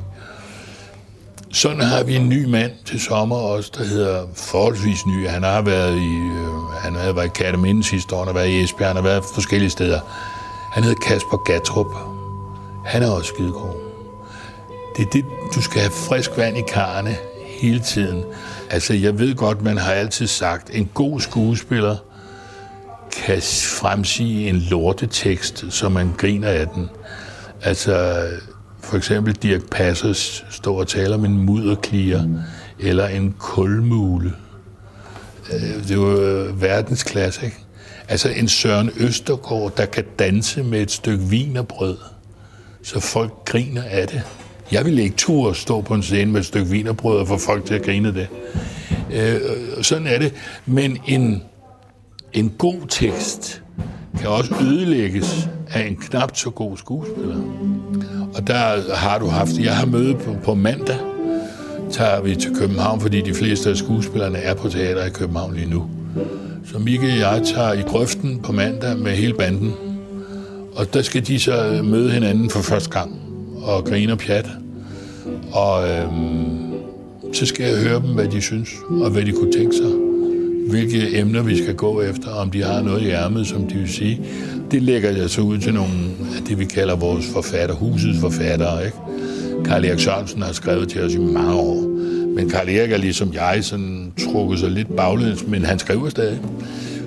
Speaker 2: Sådan har vi en ny mand til sommer også, der hedder forholdsvis ny. Han har været i, øh, han har været i Kataminde sidste år, han har været i Esbjerg, han har været forskellige steder. Han hedder Kasper Gatrup. Han er også skidegod. Det er det, du skal have frisk vand i karne hele tiden. Altså, jeg ved godt, man har altid sagt, en god skuespiller kan fremsige en lortetekst, så man griner af den. Altså, for eksempel Dirk Passers står og taler om en mudderklier, eller en kulmule. Øh, det var øh, verdensklasse, ikke? Altså en Søren Østergaard, der kan danse med et stykke vinerbrød, så folk griner af det. Jeg ville ikke turde stå på en scene med et stykke vinerbrød og få folk til at grine det. Øh, sådan er det. Men en, en god tekst kan også ødelægges af en knap så god skuespiller. Og der har du haft, jeg har møde på, på mandag, tager vi til København, fordi de fleste af skuespillerne er på teater i København lige nu. Så Mikke og jeg tager i grøften på mandag med hele banden. Og der skal de så møde hinanden for første gang og grine og pjat. Og øhm, så skal jeg høre dem, hvad de synes, og hvad de kunne tænke sig. Hvilke emner vi skal gå efter, om de har noget i ærmet, som de vil sige. Det lægger jeg så ud til nogle af det, vi kalder vores forfatter, husets forfattere. Ikke? Karl Erik Sørensen har skrevet til os i mange år. Men Karl Erik er ligesom jeg, sådan trukket sig lidt baglæns, men han skriver stadig.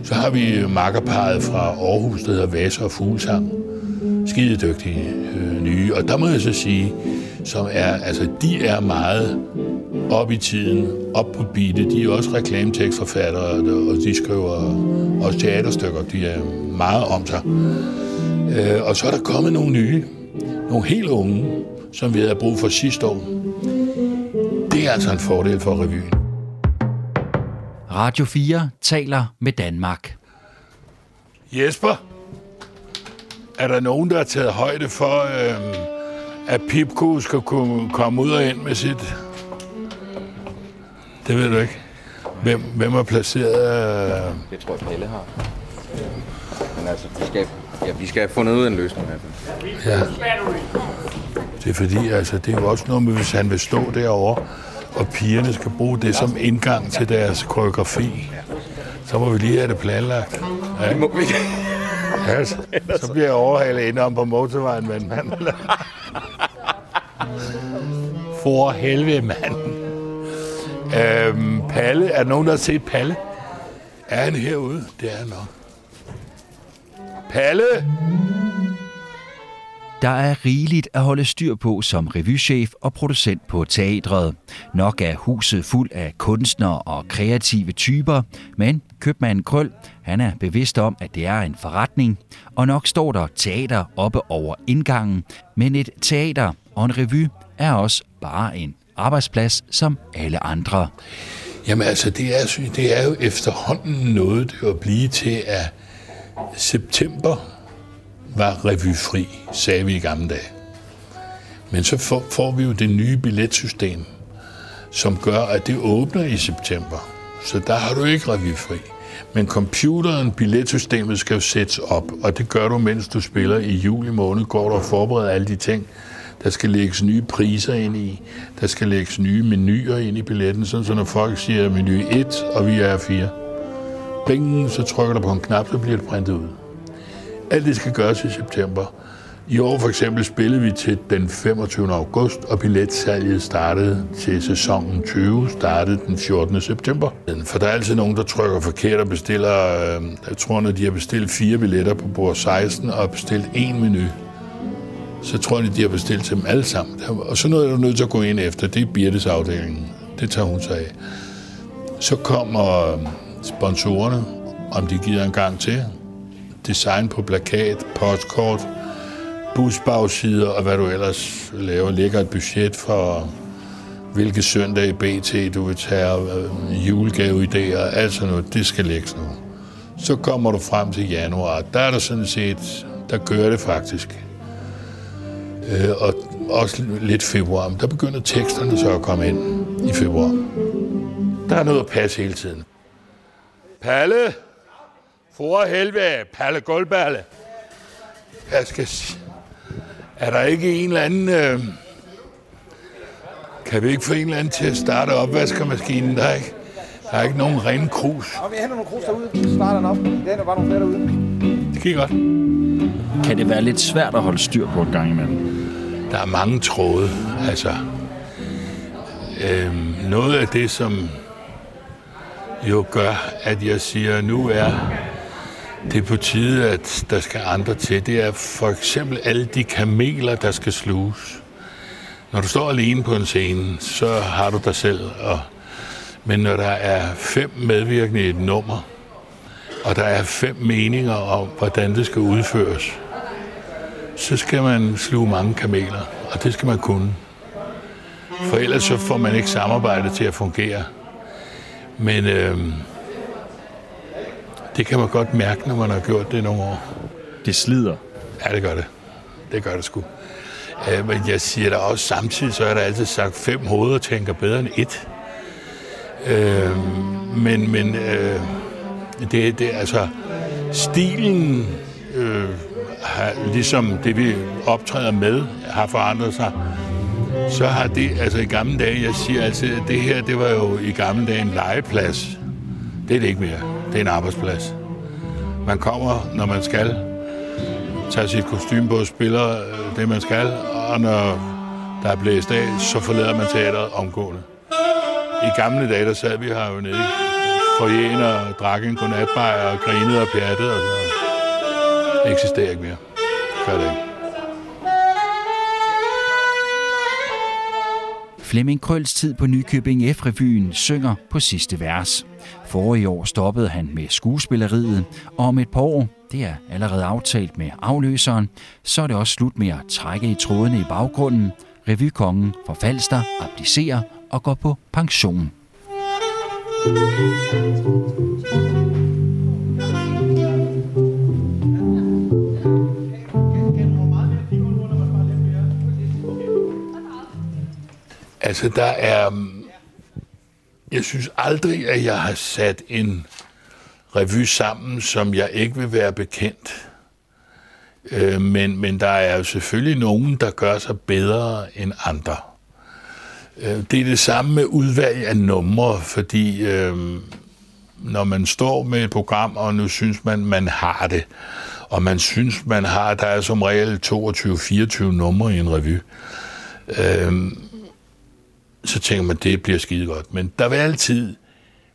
Speaker 2: Så har vi makkerparet fra Aarhus, der hedder Vasa og Fuglsang. Skide dygtige øh, nye. Og der må jeg så sige, som er, altså, de er meget op i tiden, op på beatet. De er også reklametekstforfattere, og de skriver også teaterstykker. De er meget om sig. Øh, og så er der kommet nogle nye, nogle helt unge, som vi havde brug for sidste år. Det er altså en fordel for revyen.
Speaker 1: Radio 4 taler med Danmark.
Speaker 2: Jesper, er der nogen, der har taget højde for, øh, at Pipko skal kunne komme ud og ind med sit... Det ved du ikke. Hvem, hvem er placeret... Øh...
Speaker 4: Det tror jeg, Pelle har. Men altså, vi skal, ja, vi skal have fundet ud af en løsning. Altså.
Speaker 2: Ja. Det er fordi, altså, det er jo også noget med, hvis han vil stå derovre, og pigerne skal bruge det som indgang til deres koreografi, så må vi lige have det planlagt. Ja.
Speaker 4: Må vi
Speaker 2: Ja, så, så bliver jeg overhalet ind om på motorvejen, men mand. For helvede, mand. Øhm, Palle, er der nogen, der har set Palle? Er han herude? Det er han nok. Palle!
Speaker 1: Der er rigeligt at holde styr på som revychef og producent på teatret. Nok er huset fuld af kunstnere og kreative typer, men købmanden Krøl, han er bevidst om, at det er en forretning, og nok står der teater oppe over indgangen, men et teater og en revy er også bare en arbejdsplads som alle andre.
Speaker 2: Jamen altså, det er, det er jo efterhånden noget det at blive til, at september var revyfri, sagde vi i gamle dage. Men så får, får vi jo det nye billetsystem, som gør, at det åbner i september. Så der har du ikke revyfri. Men computeren, billetsystemet skal jo sættes op, og det gør du, mens du spiller i juli måned, går du og forbereder alle de ting. Der skal lægges nye priser ind i, der skal lægges nye menuer ind i billetten, sådan så når folk siger menu 1, og vi er 4, bing, så trykker du på en knap, så bliver det printet ud. Alt det skal gøres i september. I år for eksempel spillede vi til den 25. august, og billetsalget startede til sæsonen 20, startede den 14. september. For der er altid nogen, der trykker forkert og bestiller, øh, jeg tror, når de har bestilt fire billetter på bord 16 og bestilt en menu, så tror jeg, de har bestilt til dem alle sammen. Og så noget er du nødt til at gå ind efter, det er Birtes afdelingen. Det tager hun sig af. Så kommer øhm, sponsorerne, om de giver en gang til. Design på plakat, postkort, busbagsider og hvad du ellers laver. Lægger et budget for, hvilke søndag i BT du vil tage, øhm, julegaveidéer, alt sådan noget. Det skal lægges nu. Så kommer du frem til januar. Der er der sådan set, der kører det faktisk. Øh, og også lidt februar. Men der begynder teksterne så at komme ind i februar. Der er noget at passe hele tiden. Palle! For helvede! Palle Guldballe! Jeg skal sige, er der ikke en eller anden... Øh, kan vi ikke få en eller anden til at starte opvaskemaskinen? Der er ikke, der er ikke nogen ren krus.
Speaker 5: Og vi henter nogle krus derude, så starter den op. Der er bare nogle flere derude.
Speaker 2: Det godt.
Speaker 3: Kan det være lidt svært at holde styr på en gang imellem?
Speaker 2: Der er mange tråde. Altså, øh, noget af det, som jo gør, at jeg siger, nu er det på tide, at der skal andre til, det er for eksempel alle de kameler, der skal sluges. Når du står alene på en scene, så har du dig selv. Og, men når der er fem medvirkende i et nummer, og der er fem meninger om, hvordan det skal udføres, så skal man sluge mange kameler, og det skal man kunne. For ellers så får man ikke samarbejdet til at fungere. Men øh, det kan man godt mærke, når man har gjort det nogle år.
Speaker 3: Det slider.
Speaker 2: Ja, det gør det. Det gør det sgu. Øh, men jeg siger da også samtidig, så er der altid sagt, fem hoveder tænker bedre end et. Øh, men men øh, det, det altså stilen øh, har, ligesom det vi optræder med har forandret sig. så har det, altså i gamle dage, jeg siger altid, at det her, det var jo i gamle dage en legeplads. Det er det ikke mere. Det er en arbejdsplads. Man kommer, når man skal, tager sit kostume på og spiller øh, det, man skal, og når der er blæst af, så forlader man teateret omgående. I gamle dage, der sad vi her jo nede forjen og drak en godnatbajer og grinede og pjattede og så. Det eksisterer ikke mere. Gør det ikke.
Speaker 1: Flemming Krølls tid på Nykøbing F-revyen synger på sidste vers. Forrige år stoppede han med skuespilleriet, og om et par år, det er allerede aftalt med afløseren, så er det også slut med at trække i trådene i baggrunden. Revykongen for Falster abdicerer og går på pension.
Speaker 2: Altså, der er... Mm, jeg synes aldrig, at jeg har sat en revy sammen, som jeg ikke vil være bekendt. Øh, men, men der er jo selvfølgelig nogen, der gør sig bedre end andre. Øh, det er det samme med udvalg af numre, fordi øh, når man står med et program, og nu synes man, man har det, og man synes, man har, der er som regel 22-24 numre i en revy, øh, så tænker man, det bliver skide godt. Men der vil altid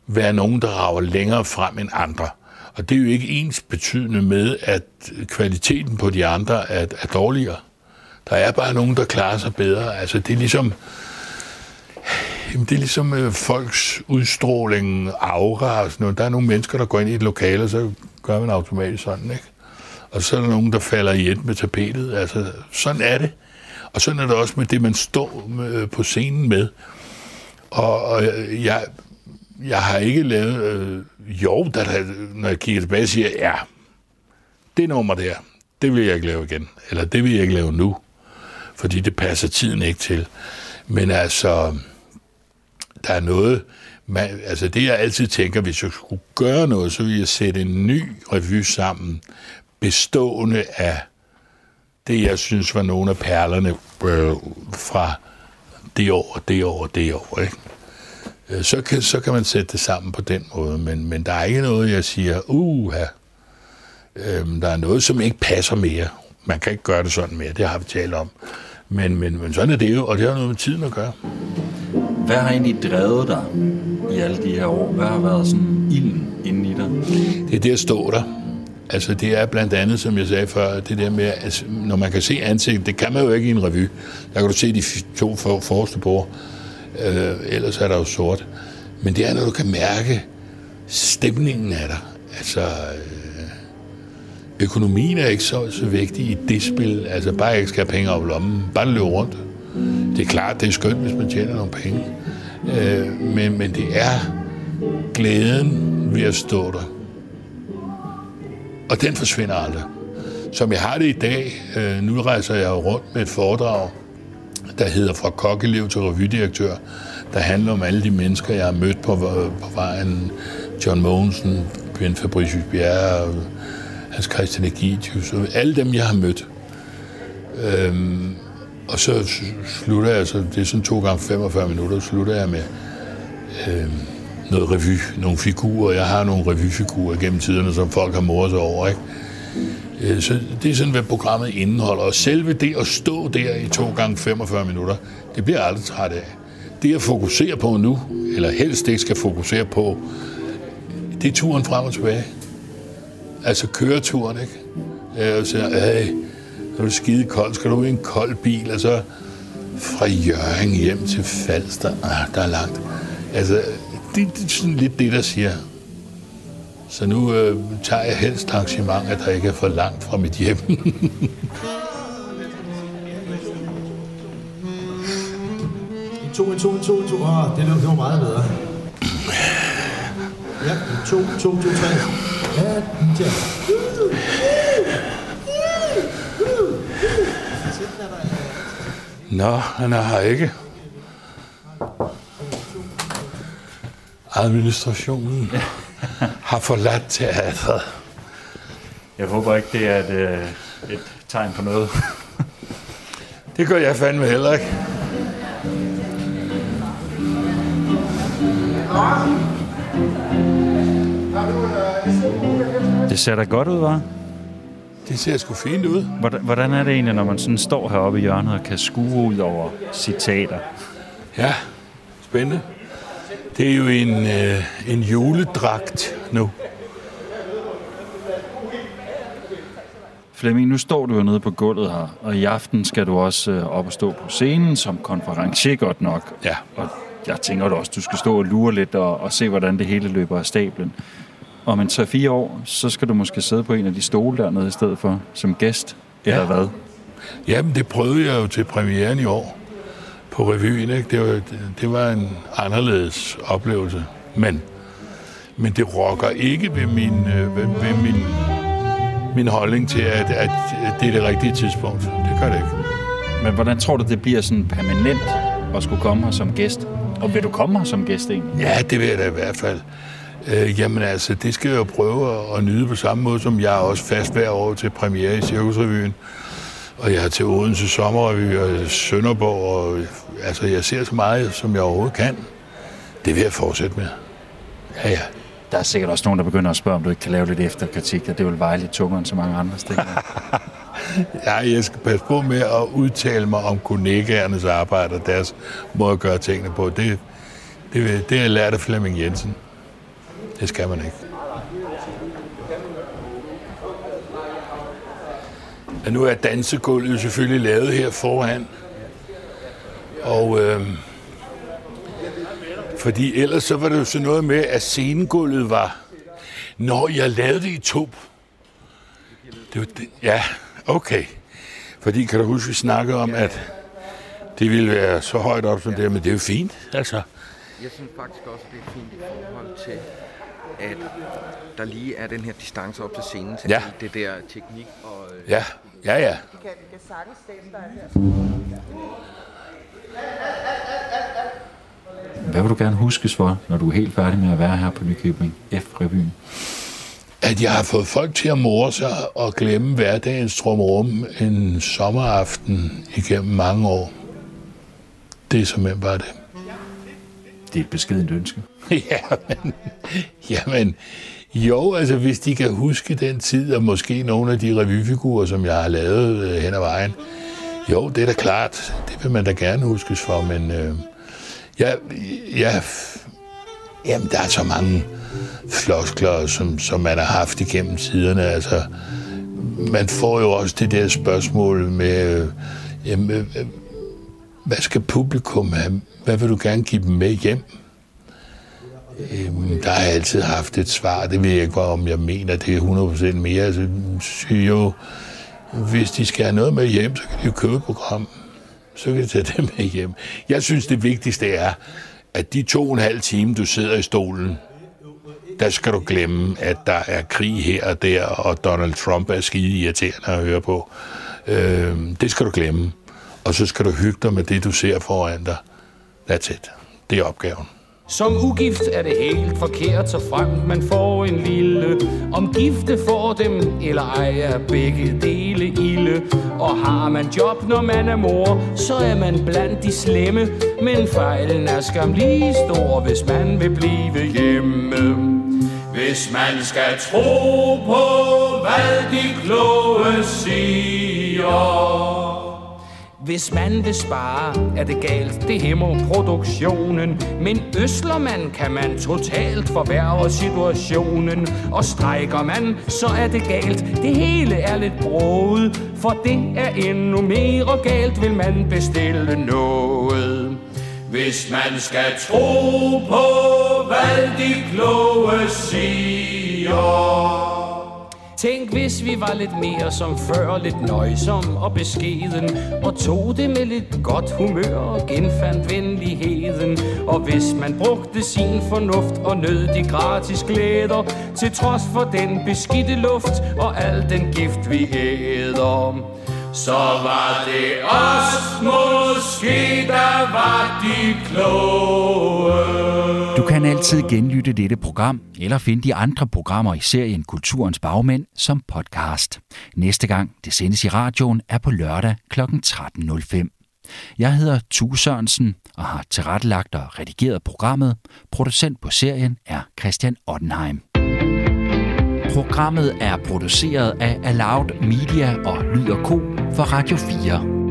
Speaker 2: være nogen, der rager længere frem end andre. Og det er jo ikke ens betydende med, at kvaliteten på de andre er, er dårligere. Der er bare nogen, der klarer sig bedre. Altså, det er ligesom... Jamen, det er ligesom øh, folks udstråling, aura og sådan noget. Der er nogle mennesker, der går ind i et lokale, og så gør man automatisk sådan, ikke? Og så er der nogen, der falder i et med tapetet. Altså, sådan er det. Og sådan er det også med det, man står med, på scenen med. Og, og jeg, jeg har ikke lavet... Øh, jo, da, da, når jeg kigger tilbage, siger jeg, ja, det nummer der, det vil jeg ikke lave igen. Eller det vil jeg ikke lave nu. Fordi det passer tiden ikke til. Men altså, der er noget... Man, altså det, jeg altid tænker, hvis jeg skulle gøre noget, så ville jeg sætte en ny revy sammen, bestående af det, jeg synes var nogle af perlerne øh, fra det år, og det år, og det år. Ikke? Så, kan, så kan man sætte det sammen på den måde, men, men der er ikke noget, jeg siger, uha, øhm, der er noget, som ikke passer mere. Man kan ikke gøre det sådan mere, det har vi talt om. Men, men, men sådan er det jo, og det har noget med tiden at gøre.
Speaker 3: Hvad har egentlig drevet dig i alle de her år? Hvad har været sådan ilden inde i dig?
Speaker 2: Det er det at stå der. Altså det er blandt andet, som jeg sagde før, det der med, at når man kan se ansigt, det kan man jo ikke i en revy. Der kan du se de to for, forreste bord, øh, ellers er der jo sort. Men det er, når du kan mærke stemningen af dig. Altså, øh, økonomien er ikke så, så vigtig i det spil. Altså bare ikke skal have penge op i lommen, bare løbe rundt. Det er klart, det er skønt, hvis man tjener nogle penge. Øh, men, men det er glæden ved at stå der. Og den forsvinder aldrig. Som jeg har det i dag, øh, nu rejser jeg rundt med et foredrag, der hedder Fra kokkeliv til revydirektør, der handler om alle de mennesker, jeg har mødt på, på vejen. John Mogensen, Ben Fabricius Bjerre, Hans Christian Egidius, og alle dem, jeg har mødt. Øhm, og så slutter jeg, så det er sådan to gange 45 minutter, slutter jeg med øh, noget revy, nogle figurer. Jeg har nogle revyfigurer gennem tiderne, som folk har moret sig over, ikke? Øh, så det er sådan, hvad programmet indeholder. Og selve det at stå der i to gange 45 minutter, det bliver jeg aldrig træt af. Det at fokusere på nu, eller helst ikke skal fokusere på, det er turen frem og tilbage. Altså køreturen, ikke? Øh, jeg siger, hey, så, er det skide koldt, skal du i en kold bil, og så fra Jørgen hjem til Falster, ah, der er langt. Altså, det, det er sådan lidt det, der siger, så nu øh, tager jeg helst arrangement, at der ikke er for langt fra mit hjem.
Speaker 5: En to, en to, en to, en to. Oh, det, var- det var meget bedre. Ja, en to, to, to, tre. Ja, ja.
Speaker 2: Nå, han er her ikke. Administrationen har forladt teatret.
Speaker 3: Jeg håber ikke, det er et, øh, et tegn på noget.
Speaker 2: det gør jeg fandme heller ikke.
Speaker 3: Det ser da godt ud, var?
Speaker 2: Det ser sgu fint ud.
Speaker 3: Hvordan, hvordan er det egentlig, når man sådan står heroppe i hjørnet og kan skue ud over citater?
Speaker 2: Ja, spændende. Det er jo en, øh, en juledragt nu.
Speaker 3: Flemming, nu står du jo nede på gulvet her, og i aften skal du også øh, op og stå på scenen som konferencier godt nok.
Speaker 2: Ja.
Speaker 3: Og jeg tænker da også, du skal stå og lure lidt og, og se, hvordan det hele løber af stablen. Om en 3-4 år, så skal du måske sidde på en af de stole dernede i stedet for, som gæst, eller
Speaker 2: Ja.
Speaker 3: hvad?
Speaker 2: Jamen, det prøvede jeg jo til premieren i år på revyen. Ikke? Det, var, det var en anderledes oplevelse. Men, men det rokker ikke ved min, øh, ved, ved min, min holdning til, at, at det er det rigtige tidspunkt. Det gør det ikke.
Speaker 3: Men hvordan tror du, det bliver sådan permanent at skulle komme her som gæst? Og vil du komme her som gæst egentlig?
Speaker 2: Ja, det vil jeg da i hvert fald. Øh, jamen altså, det skal jeg jo prøve at, nyde på samme måde, som jeg er også fast hver år til premiere i Cirkusrevyen. Og jeg er til Odense Sommerrevy og Sønderborg, og altså, jeg ser så meget, som jeg overhovedet kan. Det vil jeg fortsætte med. Ja, ja.
Speaker 3: Der er sikkert også nogen, der begynder at spørge, om du ikke kan lave lidt efterkritik, og det vil veje lidt tungere end så mange andre steder.
Speaker 2: ja, jeg skal passe på med at udtale mig om kollegaernes arbejde og deres måde at gøre tingene på. Det, det, det har jeg lært af Flemming Jensen. Det skal man ikke. Men nu er dansegulvet selvfølgelig lavet her foran. Og øh, fordi ellers så var det jo sådan noget med, at scenegulvet var... Når jeg lavede det i to. Det var det, ja, okay. Fordi kan du huske, vi snakkede om, at det ville være så højt op som det her, men det er jo fint, altså.
Speaker 4: Jeg synes faktisk også, det er fint i forhold til, at der lige er den her distance op til scenen til
Speaker 2: Ja.
Speaker 4: det der teknik og... øh,
Speaker 2: Ja, ja, ja.
Speaker 3: Hvad vil du gerne huskes for, når du er helt færdig med at være her på Nykøbing F-revyen?
Speaker 2: At jeg har fået folk til at more sig og glemme hverdagens trumrum en sommeraften igennem mange år. Det er simpelthen bare det.
Speaker 3: Det er et beskedent ønske.
Speaker 2: jamen, jamen, jo, altså hvis de kan huske den tid, og måske nogle af de revyfigurer, som jeg har lavet øh, hen ad vejen, jo, det er da klart, det vil man da gerne huskes for, men øh, jeg, jeg, jamen, der er så mange floskler, som, som man har haft igennem tiderne, altså, man får jo også det der spørgsmål med, øh, jamen, øh, øh hvad skal publikum have, hvad vil du gerne give dem med hjem? Øhm, der har jeg altid haft et svar. Det ved jeg ikke, om jeg mener, det er 100% mere. Altså, siger jo, hvis de skal have noget med hjem, så kan de jo købe et program. Så kan de tage det med hjem. Jeg synes, det vigtigste er, at de to og en halv time, du sidder i stolen, der skal du glemme, at der er krig her og der, og Donald Trump er skide irriterende at høre på. Øh, det skal du glemme. Og så skal du hygge dig med det, du ser foran dig. That's it. Det er opgaven.
Speaker 8: Som ugift er det helt forkert, så frem man får en lille. Om gifte får dem, eller ej er begge dele ilde. Og har man job, når man er mor, så er man blandt de slemme. Men fejlen er skam lige stor, hvis man vil blive hjemme. Hvis man skal tro på, hvad de kloge siger. Hvis man vil spare, er det galt, det hæmmer produktionen. Men øsler man, kan man totalt forværre situationen. Og strækker man, så er det galt, det hele er lidt broet. For det er endnu mere galt, vil man bestille noget. Hvis man skal tro på, hvad de kloge siger. Tænk, hvis vi var lidt mere som før, lidt nøjsom og beskeden, og tog det med lidt godt humør og genfandt venligheden. Og hvis man brugte sin fornuft og nød de gratis glæder, til trods for den beskidte luft og al den gift, vi æder. Så var det os måske, der var de kloge.
Speaker 1: Altid genlytte dette program, eller finde de andre programmer i serien Kulturens Bagmænd som podcast. Næste gang det sendes i radioen er på lørdag kl. 13.05. Jeg hedder Tue Sørensen og har tilrettelagt og redigeret programmet. Producent på serien er Christian Ottenheim. Programmet er produceret af Aloud Media og Lyd og Co. for Radio 4.